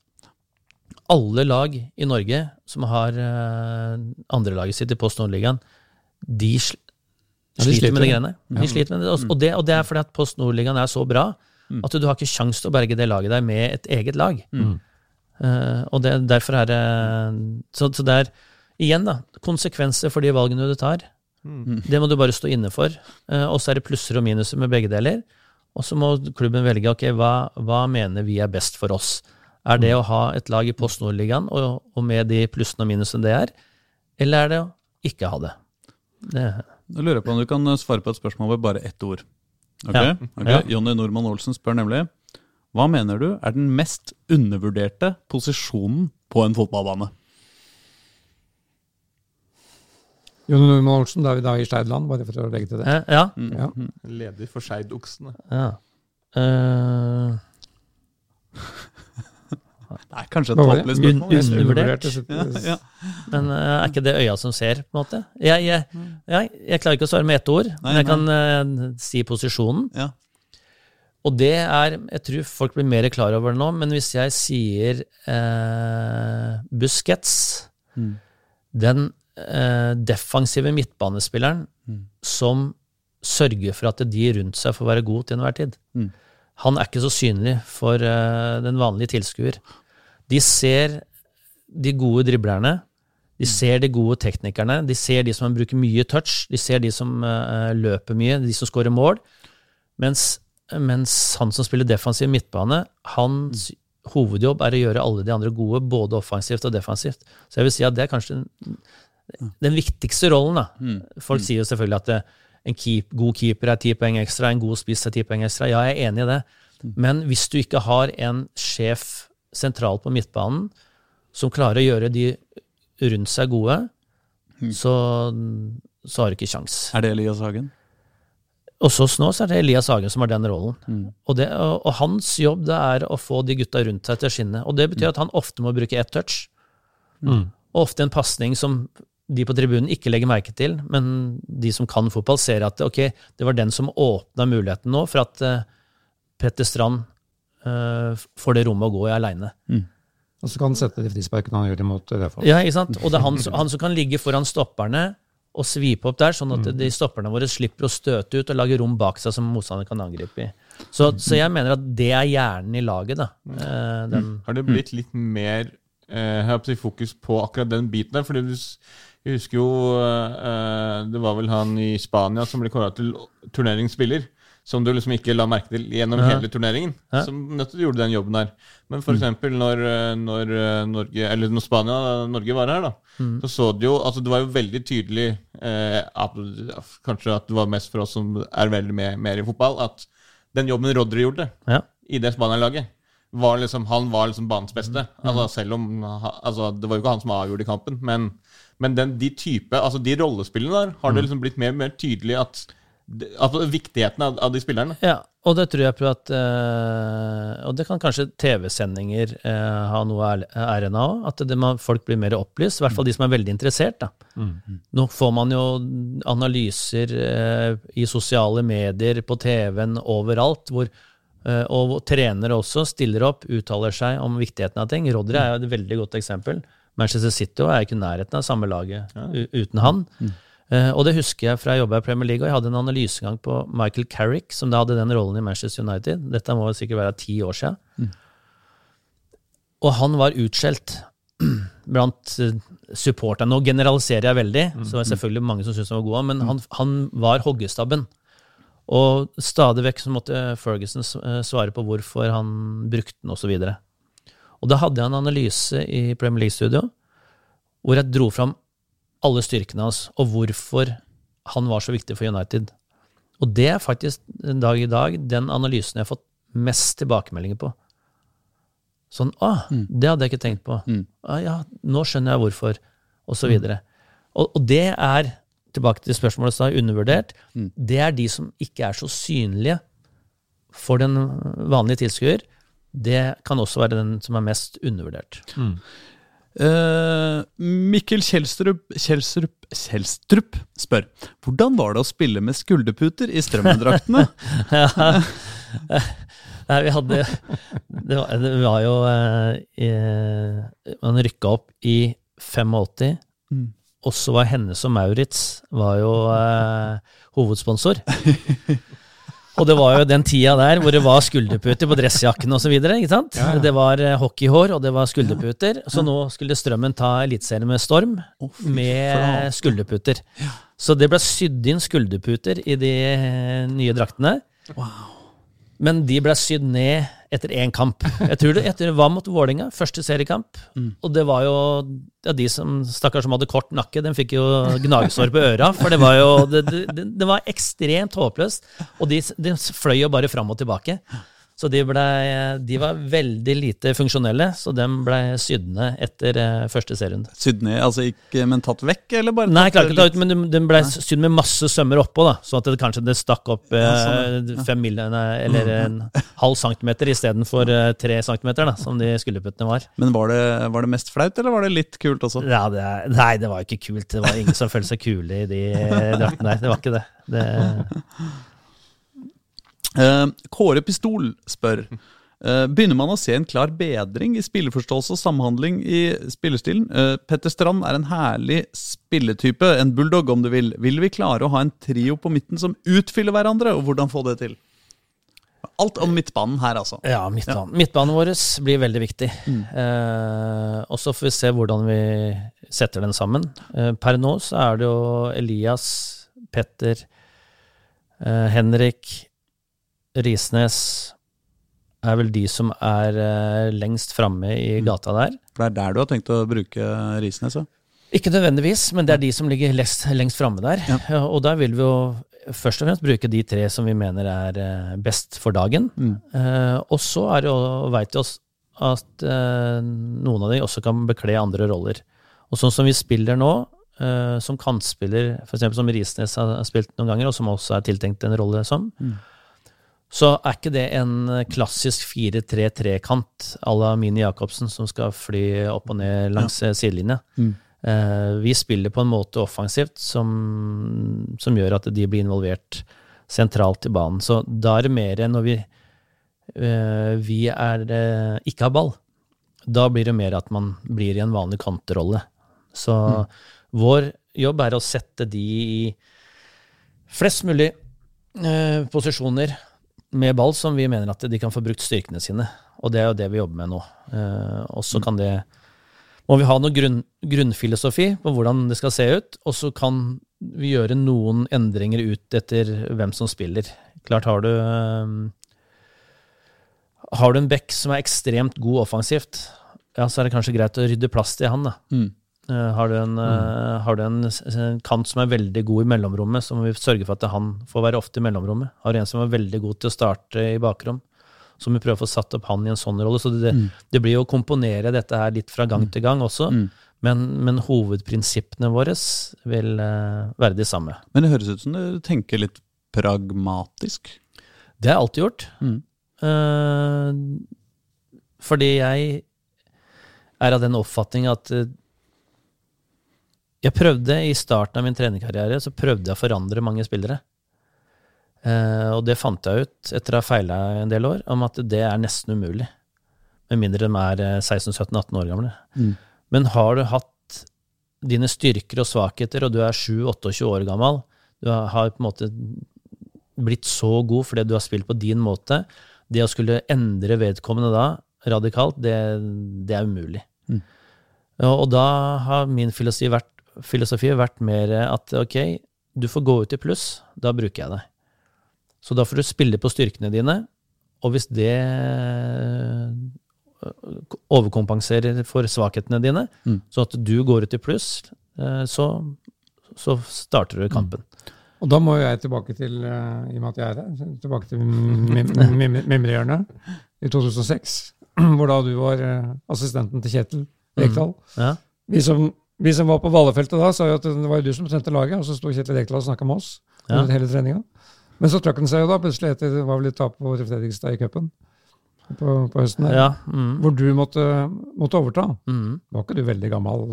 Alle lag i Norge som har uh, andrelaget sitt i Post Nordligaen, de, Ja, de sliter med de greiene. De sliter med det. Og, og det. Og det er fordi at Post Nordligaen er så bra at du har ikke kjangs til å berge det laget der med et eget lag. Eh, og det, derfor er det så, så det er igjen, da, konsekvenser for de valgene du tar. Det må du bare stå inne for. Eh, og så er det plusser og minuser med begge deler. Og så må klubben velge ok, hva, hva mener vi er best for oss. Er det å ha et lag i Post Nord-ligaen og, og med de plussene og minusene det er, eller er det å ikke ha det? det Da lurer jeg på om du kan svare på et spørsmål med bare ett ord. Ok? Ja. okay. Ja. Jonny Normann Olsen spør nemlig Hva mener du er den mest undervurderte posisjonen på en fotballbane? Jonny Normann Olsen, da er vi da i Steideland, bare for å legge til det. eh, ja. Ja. Leder for Skeidoksene. ja. Nei, kanskje et tåpelig spørsmål. Un- undervurdert. Ja, ja. men uh, er ikke det øya som ser, på en måte? Jeg, jeg, jeg, jeg klarer ikke å svare med ett ord, men jeg Nei, kan uh, si posisjonen. Ja. Og det er Jeg tror folk blir mer klar over det nå, men hvis jeg sier uh, Busquets, Mm. den uh, defensive midtbanespilleren som sørger for at de rundt seg får være god til enhver tid, Mm. han er ikke så synlig for den vanlige tilskuer. De ser de gode driblerne, de ser de gode teknikerne, de ser de som bruker mye touch, de ser de som uh, løper mye, de som skårer mål. Mens, mens han som spiller defensiv midtbane, hans hovedjobb er å gjøre alle de andre gode, både offensivt og defensivt. Så jeg vil si at det er kanskje den, den viktigste rollen. da. Folk sier jo selvfølgelig at det, en keep, god keeper er ti poeng ekstra, en god spiss er ti poeng ekstra. Ja, jeg er enig i det. Men hvis du ikke har en sjef sentralt på midtbanen som klarer å gjøre de rundt seg gode, så, så har du ikke kjangs. Er det Elias Hagen? hos oss nå så er det Elias Hagen som har den rollen. Og, det, og, og hans jobb det er å få de gutta rundt seg til å skinne. Og det betyr at han ofte må bruke ett touch. Mm. Og ofte en pasning som de på tribunen ikke legger merke til, men de som kan fotball, ser at ok, det var den som åpna muligheten nå for at uh, Petter Strand eh, får det rommet å gå i aleine. Og så kan han sette de frisparkene han gjør imot Raufoss. Ja, ikke sant? Og det er han, han som kan ligge foran stopperne og svipe opp der, sånn at de stopperne våre slipper å støte ut og lage rom bak seg som motstander kan angripe i. Så, så jeg mener at det er hjernen i laget, da. Eh, Den, Har det blitt litt mer eh, fokus på akkurat den biten der? Fordi du, jeg husker jo eh, Det var vel han i Spania som ble kåra til turneringsspiller. Som du liksom ikke la merke til gjennom Ja. hele turneringen. Ja. Som nettopp gjorde den jobben der. Men for eksempel når, eh, når eh, Norge Eller når Spania Norge var her, da. Så så du jo Altså det var jo veldig tydelig eh, at, Kanskje at det var mest for oss som er veldig med, mer i fotball, at den jobben Rodri gjorde ja. i det Spania-laget. Var liksom, han var liksom banens beste. Altså, selv om altså, Det var jo ikke han som avgjorde kampen, men, men den, de type, altså de rollespillene der har det liksom blitt mer og mer tydelig at altså, viktigheten av, av de spillerne. Ja, og det tror jeg på at eh, Og det kan kanskje TV-sendinger eh, ha noe ære- æren av òg. At det, man, folk blir mer opplyst. I hvert fall de som er veldig interessert. Da. Nå får man jo analyser eh, i sosiale medier, på TV-en, overalt. hvor og trenere også stiller opp, uttaler seg om viktigheten av ting. Rodri er jo et veldig godt eksempel. Manchester City er ikke i nærheten av samme laget ja. uten han. Eh, og det husker jeg fra jeg jobba i Premier League, og jeg hadde en analysegang på Michael Carrick, som da hadde den rollen i Manchester United. Dette må sikkert være ti år siden. Og han var utskjelt blant eh, supporterne. Nå generaliserer jeg veldig, så er det selvfølgelig mange som syns han var god, men han, han var hoggestabben. Og stadig vekk så måtte Ferguson eh, svare på hvorfor han brukte den, osv. Og, og da hadde jeg en analyse i Premier League-studio hvor jeg dro fram alle styrkene hans, og hvorfor han var så viktig for United. Og det er faktisk den dag i dag den analysen jeg har fått mest tilbakemeldinger på. Sånn ah, det hadde jeg ikke tenkt på. Ah, ja, nå skjønner jeg hvorfor, og så videre. Og, og det er, tilbake til spørsmålet som er undervurdert, det er de som ikke er så synlige for den vanlige tilskuer. Det kan også være den som er mest undervurdert. Eh, Mikkel Kjelstrup, Kjelstrup, Kjelstrup spør hvordan var det å spille med skulderputer i strømmendraktene? Nei, vi hadde Det var, det var jo eh, Man rykka opp i 85, og så var Hennes og Maurits var jo eh, hovedsponsor. Og det var jo den tida der hvor det var skulderputer på dressjakken osv. Det var eh, hockeyhår, og det var skulderputer. Så nå skulle Strømmen ta Eliteserien med storm, med skulderputer. Så det ble sydd inn skulderputer i de eh, nye draktene. Men de ble sydd ned etter én kamp. Jeg tror det etter var mot Vålinga, første seriekamp. Og det var jo ja, de som stakkars som hadde kort nakke, den fikk jo gnagsår på øra. For det var jo det, det, det var ekstremt håpløst. Og de, de fløy jo bare fram og tilbake. Så de, ble, de var veldig lite funksjonelle, så dem ble sydd ned etter eh, første serierunde. Sydd ned, altså ikke, men tatt vekk, eller bare Nei, klart ikke tatt ut, men den- den ble sydd med masse sømmer oppå, da, sånn at det kanskje det stakk opp ja, sånn, fem mil, eller en halv centimeter istedenfor eh, tre centimeter, da, som de skulderputtene var. Men var det, var det mest flaut, eller var det litt kult også? Ja, det, nei, det var jo ikke kult. Det var ingen som følte seg kule i de eh, draktene der. Det var ikke det. det Eh, Kåre Pistol spør eh, Begynner man å se en klar bedring i spilleforståelse og samhandling i spillestilen? Eh, Petter Strand er en herlig spilletype, en bulldog om du vil. Vil vi klare å ha en trio på midten som utfyller hverandre, og hvordan få det til? Alt om midtbanen her, altså. Ja, midtbanen. Midtbanen vår blir veldig viktig. Eh, og så får vi se hvordan vi setter den sammen. Eh, per nå så er det jo Elias, Petter, eh, Henrik, Risnes er vel de som er eh, lengst framme i gata der. For det er der du har tenkt å bruke Risnes, ja? Ikke nødvendigvis, men det er de som ligger lengst, lengst framme der. Ja, Og der vil vi jo først og fremst bruke de tre som vi mener er eh, best for dagen. Eh, og så er det jo, veit vi oss at eh, noen av de også kan bekle andre roller. Og sånn som vi spiller nå, eh, som kantspiller, f.eks. som Risnes har spilt noen ganger, og som også er tiltenkt en rolle som, så er ikke det en klassisk 4-3-3-kant à la Mini Jacobsen som skal fly opp og ned langs ja. sidelinja. Mm. Eh, vi spiller på en måte offensivt som, som, gjør at de blir involvert sentralt i banen. Så da er det mer når vi, eh, vi er, eh, ikke har ball. Da blir det mer at man blir i en vanlig kantrolle. Så mm. vår jobb er å sette de i flest mulig eh, posisjoner med ball som vi mener at de kan få brukt styrkene sine. Og det er jo det vi jobber med nå. Eh, og så kan det må vi ha noe grunn, grunnfilosofi på hvordan det skal se ut, og så kan vi gjøre noen endringer ut etter hvem som spiller. Klart har du eh, Har du en back som er ekstremt god offensivt, ja, så er det kanskje greit å rydde plass til han, da. Mm. Uh, har, du en, mm. har, du en, en, kant som er veldig god i mellomrommet, så må vi sørge for at han får være ofte i mellomrommet. Har du en som er veldig god til å starte i bakrom, så må vi prøve å få satt opp han i en sånn rolle. Så det, mm. det blir jo å komponere dette her litt fra gang mm. til gang også. Mm. Men, men, hovedprinsippene våre vil uh, være de samme. Men det høres ut som du tenker litt pragmatisk? Det har jeg alltid gjort. Mm. fordi jeg er av den oppfatning at jeg prøvde I starten av min trenerkarriere så prøvde jeg å forandre mange spillere. Eh, og det fant jeg ut etter å ha feila en del år, om at det er nesten umulig. Med mindre de er 16-17-18 år gamle. Mm. Men har du hatt dine styrker og svakheter, og du er 7-28 år gammel, du har på en måte blitt så god fordi du har spilt på din måte, det å skulle endre vedkommende da radikalt, det, det er umulig. Mm. Og da har min filosofi vært filosofi vært mer at ok, du får gå ut i pluss, da bruker jeg deg. Så da får du spille på styrkene dine, og hvis det øh, overkompenserer for svakhetene dine, mm. så at du går ut i pluss, øh, så, så starter du kampen. Mm. Og da må jeg tilbake til, øh, i og med at jeg er her, tilbake til Mimrehjørnet i 2006, hvor da du var assistenten til Kjetil Rekdal. Mm. Ja. Vi som vi som var på Vallefeltet da, sa jo at det var jo du som sendte laget, og så sto Kjetil Ekdal og snakka med oss ja. hele treninga. Men så trakk han seg jo da plutselig etter det var vel et tap på Fredrikstad i cupen på, på, høsten der, ja, mm. hvor du måtte, måtte overta. Mm. Var ikke du veldig gammel,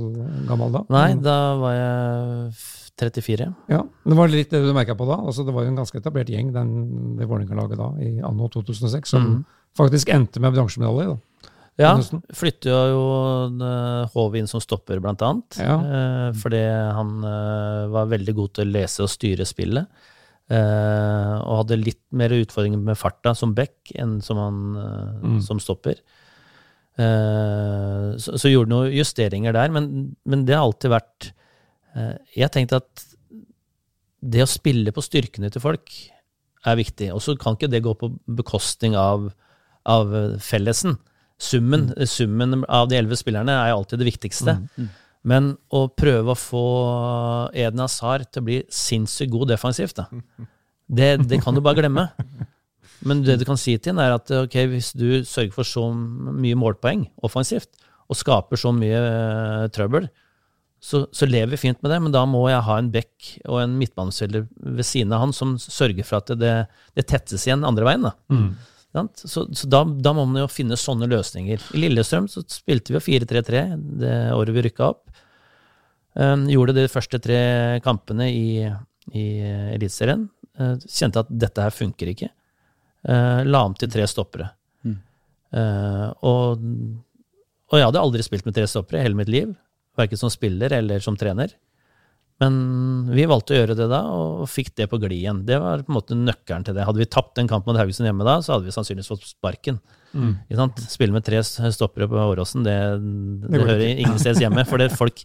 gammel, da? Nei, da var jeg 34. Ja, Det var litt det du merka på da. altså Det var jo en ganske etablert gjeng, den, det Vålerenga-laget da, i anno 2006, som mm. faktisk endte med bransjemedalje. da. Ja, flytter jo Hove inn som stopper, blant annet. Ja. Eh, fordi han eh, var veldig god til å lese og styre spillet. Eh, og hadde litt mer utfordringer med farta som back enn som, han, eh, mm. som stopper. Eh, så, så, gjorde noen justeringer der, men, men det har alltid vært eh, Jeg tenkte at det å spille på styrkene til folk er viktig. Og så kan ikke det gå på bekostning av, av fellesen. Summen, mm. summen av de elleve spillerne er jo alltid det viktigste. Mm. Mm. Men å prøve å få Eden Hazar til å bli sinnssykt god defensivt, da, det, det, kan du bare glemme. Men det du kan si til ham, er at okay, hvis du sørger for så mye målpoeng offensivt, og skaper så mye uh, trøbbel, så, så, lever vi fint med det, men da må jeg ha en bekk og en midtbanespiller ved siden av han som sørger for at det, det tettes igjen andre veien. da. Mm. Så, så da, da, må man jo finne sånne løsninger. I Lillestrøm så spilte vi jo 4-3-3 det året vi rykka opp. Um, gjorde de første tre kampene i, i Eliteserien. Uh, kjente at dette her funker ikke. Uh, la om til tre stoppere. Mm. Uh, og, og, jeg hadde aldri spilt med tre stoppere i hele mitt liv. Verken som spiller eller som trener. Men vi valgte å gjøre det da, og fikk det på glid igjen. Det var på en måte nøkkelen til det. Hadde vi tapt en kamp mot Haugesund hjemme da, så hadde vi sannsynligvis fått sparken. Mm. Spille med tre stoppere på Åråsen, det, det, det hører ingensteds hjemme. For det folk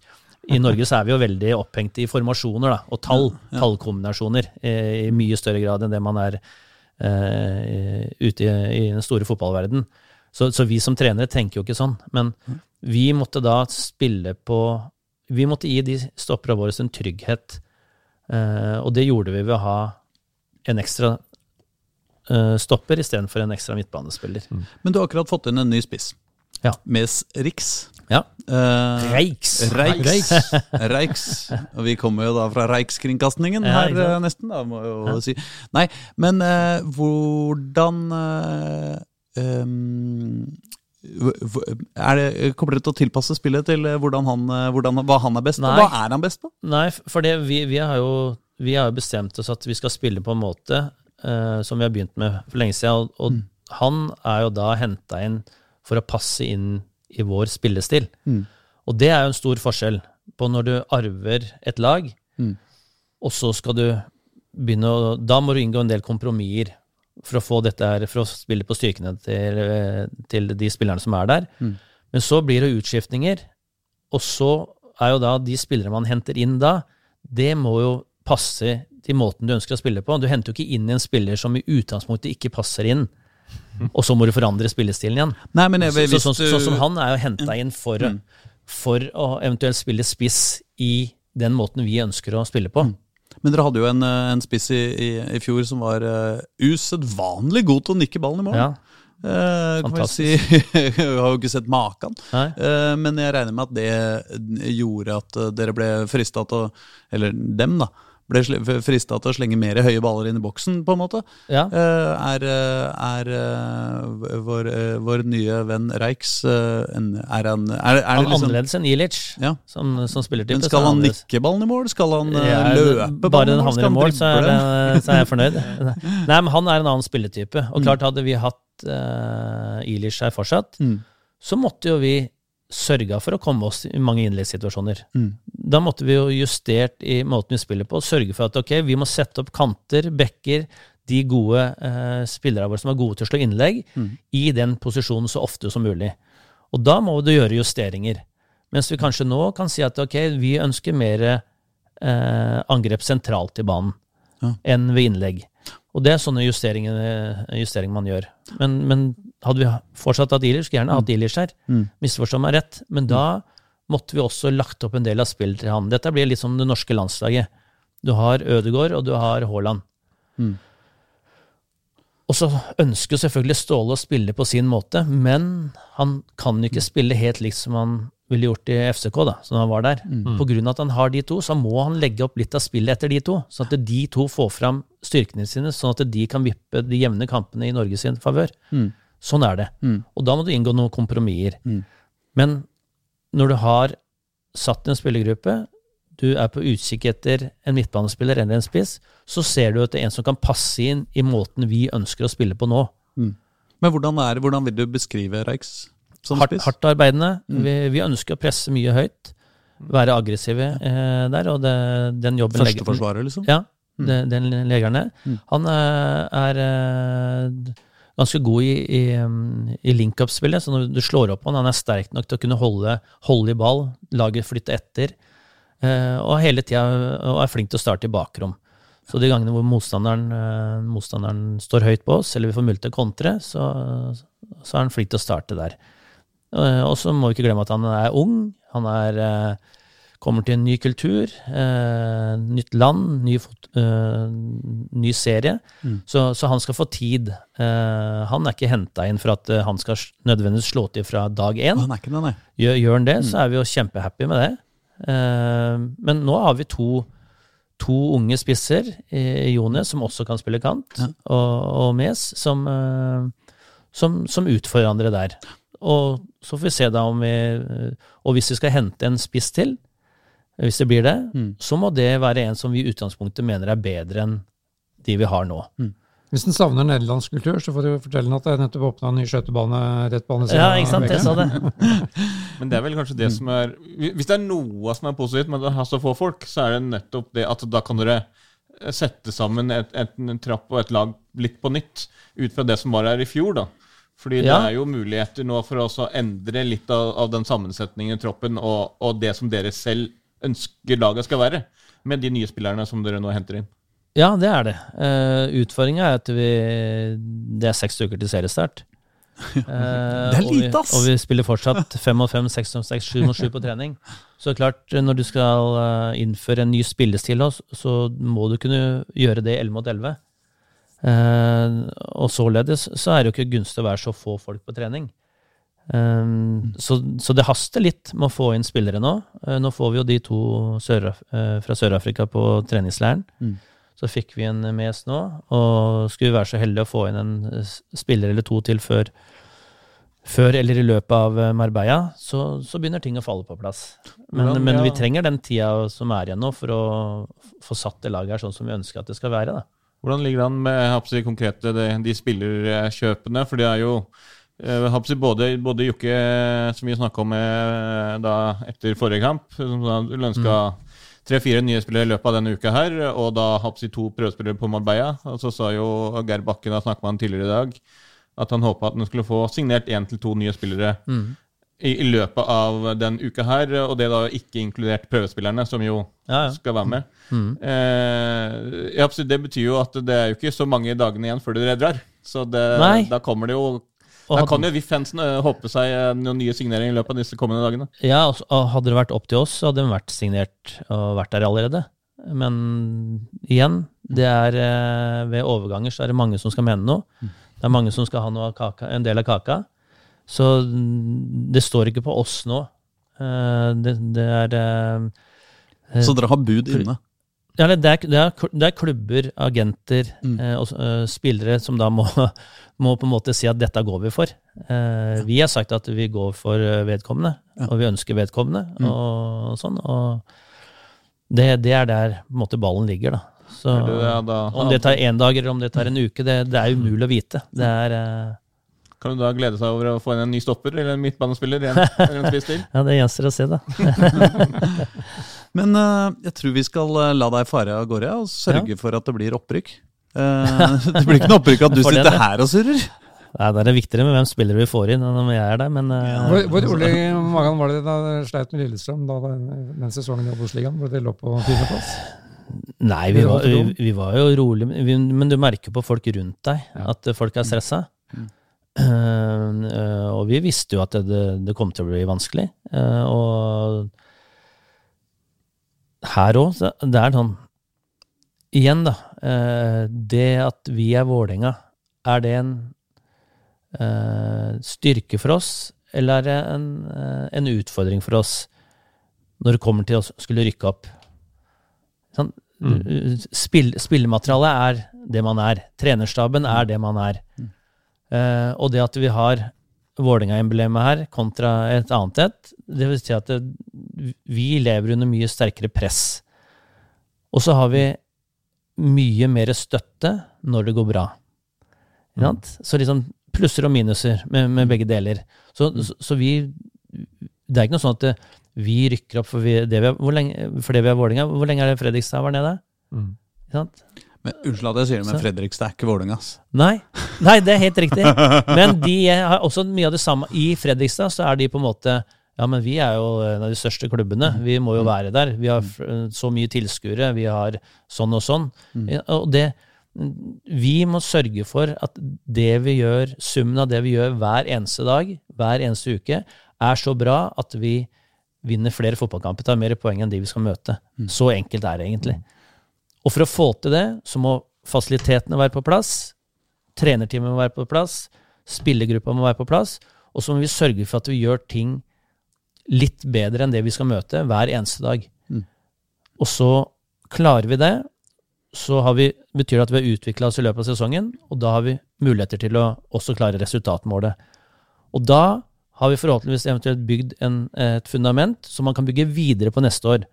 i Norge så er vi jo veldig opphengt i formasjoner da, og tall, ja. tallkombinasjoner, i mye større grad enn det man er uh, ute i, i, den store fotballverden. Så, så, vi som trenere tenker jo ikke sånn. Men vi måtte da spille på vi måtte gi de stopperne våre en trygghet, uh, og det gjorde vi ved å ha en ekstra uh, stopper istedenfor en ekstra midtbanespiller. Mm. Men du har akkurat fått inn en ny spiss. Ja. Med Riks. Ja. Eh, Reiks. Reiks. Reiks. Og vi kommer jo da fra Reikskringkastingen Ja, her ikke eh, nesten, da, må jeg jo si. Nei, men eh, hvordan eh, er det, Kommer dere til å tilpasse spillet til eh, hvordan han, eh, hvordan, hva han er best på? Hva er han best på? Nei, for det, vi, vi, har jo, vi har jo bestemt oss at vi skal spille på en måte uh, som vi har begynt med for lenge siden. Og, og han er jo da henta inn for å passe inn i vår spillestil. Mm. Og det er jo en stor forskjell på når du arver et lag, Mm. og så skal du begynne å Da må du inngå en del kompromisser for å få dette her, for å spille på styrkene til, til de spillerne som er der. Mm. Men så blir det utskiftninger, og så er jo da de spillere man henter inn da, det må jo passe til måten du ønsker å spille på. Du henter jo ikke inn en spiller som i utgangspunktet ikke passer inn, og så må du forandre spillestilen igjen. Nei, men jeg, Så, hvis så, sånn, du- sånn som han er jo henta inn for, for å eventuelt spille spiss i den måten vi ønsker å spille på. Men dere hadde jo en, eh, en spiss i, i, i fjor som var uh, usedvanlig god til å nikke ballen i mål. Ja, Uh, kan vi si. Jeg har jo ikke sett maken. Eh, men jeg regner med at det gjorde at dere ble frista til å Eller dem, da. Ble frista til å slenge mer høye baller inn i boksen, på en måte. Ja. Eh, er eh, er eh, vår, vår nye venn Reichs en, Er han er, er Han det er liksom, annerledes enn Ilic, Ja. som, som spillertype. Men skal er han nikke ballen i mål? Skal han Ja, løpe ballen bare den havner i mål, så er, det- så er jeg fornøyd. Nei, men han er en annen spilletype. Mm. Og klart, hadde vi hatt uh, Ilic her fortsatt, Mm. så måtte jo vi sørga for å komme oss i mange innleggssituasjoner. Mm. Da måtte vi jo justert i måten vi spiller på, sørge for at ok, vi må sette opp kanter, bekker, de gode eh, spillerne våre som er gode til å slå innlegg, Mm. i den posisjonen så ofte som mulig. Og da må du gjøre justeringer. Mens vi kanskje nå kan si at ok, vi ønsker mer eh, angrep sentralt i banen Ja. enn ved innlegg. Og det er sånne justeringer, justeringer man gjør. Men, men hadde vi fortsatt hatt Ilic, skulle gjerne hatt Ilic her. Mm. Misforstå meg rett. Men da måtte vi også lagt opp en del av spillet til han. Dette blir litt som det norske landslaget. Du har Ødegaard, og du har Haaland. Mm. Og så ønsker jo selvfølgelig Ståle å spille på sin måte, men han kan jo ikke spille helt likt som han ville gjort i FCK, da, som han var der. På grunn av at han har de to, så må han legge opp litt av spillet etter de to. Sånn at de to får fram styrkene sine, sånn at de kan vippe de jevne kampene i Norge sin favør. Mm. Sånn er det. Mm. Og da må du inngå noen kompromisser. Mm. Men når du har satt en spillergruppe, du er på utkikk etter en midtbanespiller eller en spiss, så ser du etter en som kan passe inn i måten vi ønsker å spille på nå. Men hvordan, er, hvordan vil du beskrive Reichs som Hardt, spiss? hardt arbeidende. Mm. Vi, vi ønsker å presse mye høyt. Være aggressive eh, der, og det, den jobben Førsteforsvarer, liksom? Ja, det, den legeren han. Mm. Han er, er eh, ganske god i, i, i link-up-spillet, så når du slår opp på han, han er sterk nok til å kunne holde, holde i ball, laget flytte etter, eh, og hele tida er flink til å starte i bakrom. Så de gangene hvor motstanderen, eh, motstanderen står høyt på oss, eller vi får mulighet til å kontre, så, så er han flink til å starte der. Eh, Og så må vi ikke glemme at han er ung. Han er, eh, kommer til en ny kultur, eh, nytt land, ny, eh, ny serie. Mm. Så, så han skal få tid. Eh, han er ikke henta inn for at eh, han skal nødvendigvis slå til fra dag én. Han er ikke det. Gjør, gjør han det, så er vi jo kjempehappy med det. Eh, men nå har vi to, to unge spisser, eh, Jone, som også kan spille kant, Ja. og, og Mes, som, som, som utfordrer andre der. Og så får vi se da om vi Og hvis vi skal hente en spiss til, hvis det blir det, Mm. så må det være en som vi i utgangspunktet mener er bedre enn de vi har nå. Hvis en savner nederlandsk kultur, så får du fortelle at det er nettopp åpna en ny skøytebane rett på andre Ja, ikke sant? Jeg sa det. Men det er vel kanskje det som er Hvis det er noe som er positivt med å ha så få folk, så er det nettopp det at da kan dere sette sammen et, et, en trapp og et lag litt på nytt, ut fra det som var her i fjor, da. Fordi Ja. det er jo muligheter nå for oss å endre litt av, av den sammensetningen i troppen, og, og det som dere selv ønsker laget skal være, med de nye spillerne som dere nå henter inn. Ja, det er det. Uh, Utfordringa er at vi Det er seks uker til seriestart. Uh, Det er og vi- lite, ass! Og vi spiller fortsatt fem og fem, seks og seks, sju mot sju på trening. Så klart, når du skal eh, innføre en ny spillestil, så må du kunne gjøre det elleve mot elleve. Eh, og således så er det jo ikke gunstig å være så få folk på trening. Um, så, så, det haster litt med å få inn spillere nå. Uh, nå får vi jo de to sør, uh, fra Sør-Afrika på treningsleiren. Mm. Så fikk vi en mes nå, og skulle vi være så heldige å få inn en spiller eller to til før, før eller i løpet av Marbella, så, så begynner ting å falle på plass. Men, ja, men vi trenger den tida som er igjen nå, for å få satt det laget her sånn som vi ønsker at det skal være. da. Hvordan ligger det an med de konkrete de, de spillerkjøpene? For det er jo eh, både, både Jokke, som vi snakka om da, etter forrige kamp, som ønska mm. tre-fire nye spillere i løpet av denne uka her, og da Hapsi to prøvespillere på Marbella. Og så sa jo Geir Bakken, da snakka med han tidligere i dag, at han håpa at han skulle få signert én til to nye spillere mm. i, i, løpet av den uka her, og det da ikke inkludert prøvespillerne, som jo ja, ja. skal være med. Mm. Eh, det betyr jo at det er jo ikke så mange dagene igjen før dere drar. Så det, da kommer det jo da kan jo VIF-fansen eh, håpe seg eh, noen nye signeringer i løpet av disse kommende dagene. Ja, og Hadde det vært opp til oss, så hadde de vært signert og vært der allerede. Men igjen, det er eh, ved overganger så er det mange som skal mene noe. Mm. Det er mange som skal ha kaka, en del av kaka. Så det står ikke på oss nå. Det, det er Så dere har bud inne? Ja, det er, det, er, det er, klubber, agenter mm. og spillere som da må må på en måte si at dette går vi for. Eh, vi har sagt at vi går for eh, vedkommende, ja. og vi ønsker vedkommende. Mm. og sånn, og det, det, er der på en måte ballen ligger. da. Så, det, ja, da om det tar én dag eller om det tar en uke, det, det er umulig å vite. Det er... Eh, kan du da glede seg over å få inn en ny stopper eller en midtbanespiller? En, en ja, det gjenstår å se, da. Men uh, jeg tror vi skal la deg fare av gårde og sørge ja. for at det blir opprykk. Uh, det blir ikke noe opprykk at du sitter her og surrer. Nei, Det er viktigere med hvem spillere vi får inn, enn om jeg er der, men uh, Hvor, hvor rolig magen var det da dere sleit med Lillestrøm da, den sesongen i Obos-ligaen, hvor dere lå på tiendeplass? Nei, vi var, vi, vi var, jo rolig, men du merker på folk rundt deg at folk er stressa. Mm. Uh, og vi visste jo at det, det, kom til å bli vanskelig. Uh, og her òg, det er sånn Igjen, da. Eh, det at vi er Vålerenga, er det en eh, styrke for oss, eller er det en, eh, en, utfordring for oss når det kommer til å skulle rykke opp? Sånn, mm. Spill, spillematerialet er det man er. Trenerstaben er det man er. Mm. Og det at vi har Vålerenga-emblemet her kontra et annet et, det vil si at det, vi lever under mye sterkere press. Og så har vi mye mer støtte når det går bra. Mm. Så liksom plusser og minuser med, med begge deler. Så, mm. så, så, vi Det er ikke noe sånn at vi rykker opp for, vi, det vi, hvor lenge, fordi vi er Vålerenga. Hvor lenge er det Fredrikstad var nede? Mm. Men Unnskyld at jeg sier det, men Fredrikstad er ikke Vålerenga. Nei. Nei, det er helt riktig. Men de har også mye av det samme. I Fredrikstad så er de på en måte ja, men vi er jo en av de største klubbene. Vi må jo mm. være der. Vi har så mye tilskuere. Vi har sånn og sånn. Mm. Og det Vi må sørge for at det vi gjør, summen av det vi gjør hver eneste dag, hver eneste uke, er så bra at vi vinner flere fotballkamper, tar mer poeng enn de vi skal møte. Mm. Så enkelt er det egentlig. Og for å få til det, så må fasilitetene være på plass, trenerteamet må være på plass, spillergruppa må være på plass, og så må vi sørge for at vi gjør ting litt bedre enn det vi skal møte hver eneste dag. Mm. Og så klarer vi det, så vi, betyr det at vi har utvikla oss i løpet av sesongen, og da har vi muligheter til å også klare resultatmålet. Og da har vi forhåpentligvis eventuelt bygd en, et fundament som man kan bygge videre på neste år.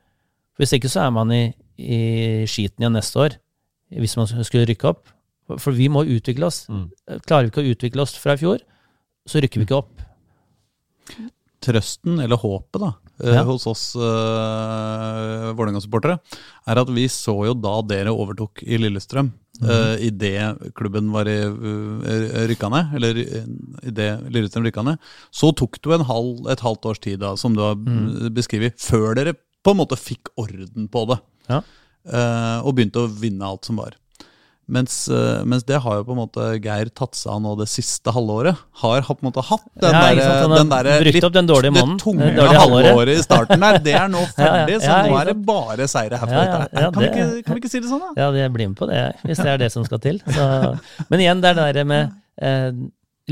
Hvis ikke så er man i, i skiten igjen neste år, hvis man skulle rykke opp. For vi må utvikle oss. Mm. Klarer vi ikke å utvikle oss fra i fjor, så rykker vi ikke opp trøsten, eller håpet, da, eh, ja. hos oss uh, Vålerenga-supportere, er at vi så jo da dere overtok i Lillestrøm, mm. uh, idet klubben var i, uh, rykka ned, eller idet Lillestrøm rykka ned, så tok det jo halv, et halvt års tid, da, som du har mm. beskrevet, før dere på en måte fikk orden på det. Ja. Uh, og begynte å vinne alt som var. Mens, eh, mens, det har jo på en måte Geir tatt seg av nå det siste halvåret. Har på en måte hatt den ja, der, den der litt, den dårlige det tunge halvåret i starten der. Det er nå ferdig, ja, ja, så nå er det bare seire herfra. Ja, kan, vi ikke, kan, vi ikke, si det sånn, da? Ja, jeg blir med på det, hvis det er det som skal til. Så, men igjen, det er det der med eh,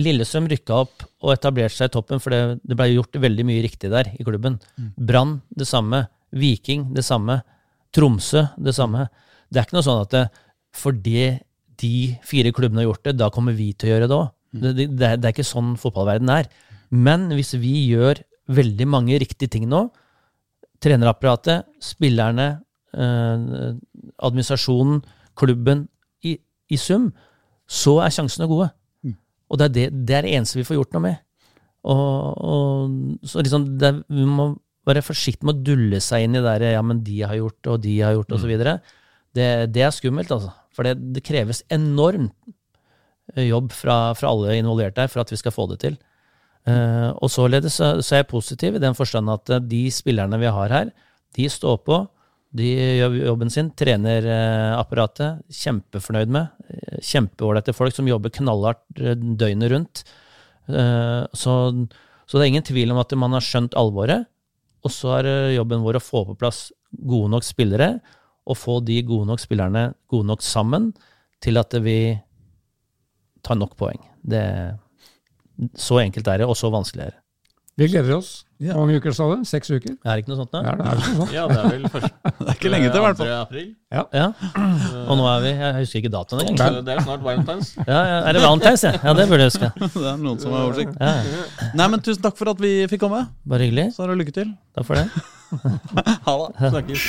Lillestrøm rykka opp og etablerte seg i toppen, for det, det ble gjort veldig mye riktig der i klubben. Mm. Brann det samme. Viking det samme. Tromsø det samme. Det er ikke noe sånn at det, fordi de fire klubbene har gjort det, da kommer vi til å gjøre det òg. Mm. Det, det, det, er ikke sånn fotballverden er. Men hvis vi gjør veldig mange riktige ting nå, trenerapparatet, spillerne, eh, administrasjonen, klubben i, i, sum, så er sjansene gode. Mm. Og det er det, det er eneste vi får gjort noe med. Og, og så liksom det, Vi må være forsiktig med å dulle seg inn i det der ja, men de har gjort og de har gjort det, osv. Mm. Det, det er skummelt, altså. For det, det kreves enormt jobb fra, fra, alle involverte her for at vi skal få det til. Uh, og således så, så, er jeg positiv i den forstand at de spillerne vi har her, de står på. De gjør jobben sin, trener apparatet. Kjempefornøyd med. Kjempeålreite folk som jobber knallhardt døgnet rundt. Så, så, det er ingen tvil om at man har skjønt alvoret. Og så er jobben vår å få på plass gode nok spillere, og få de gode nok spillerne gode nok sammen til at vi tar nok poeng. Det så enkelt er det, og så vanskelig er det. Vi gleder oss. Hvor mange uker sa du? Seks uker? Er det ikke noe sånt, da? Ja, det er, det sånt. ja, det er vel først. det er ikke lenge til, i hvert fall. april. Ja. ja. Og nå er vi Jeg husker ikke datoen engang. Det er snart valentines. Ja, ja, Er det valentines, ja? Ja, det burde jeg huske. det er noen som har oversikt. Ja. Nei, men tusen takk for at vi fikk komme. Bare hyggelig. Så har du lykke til. Takk for det. ha det. Snakkes.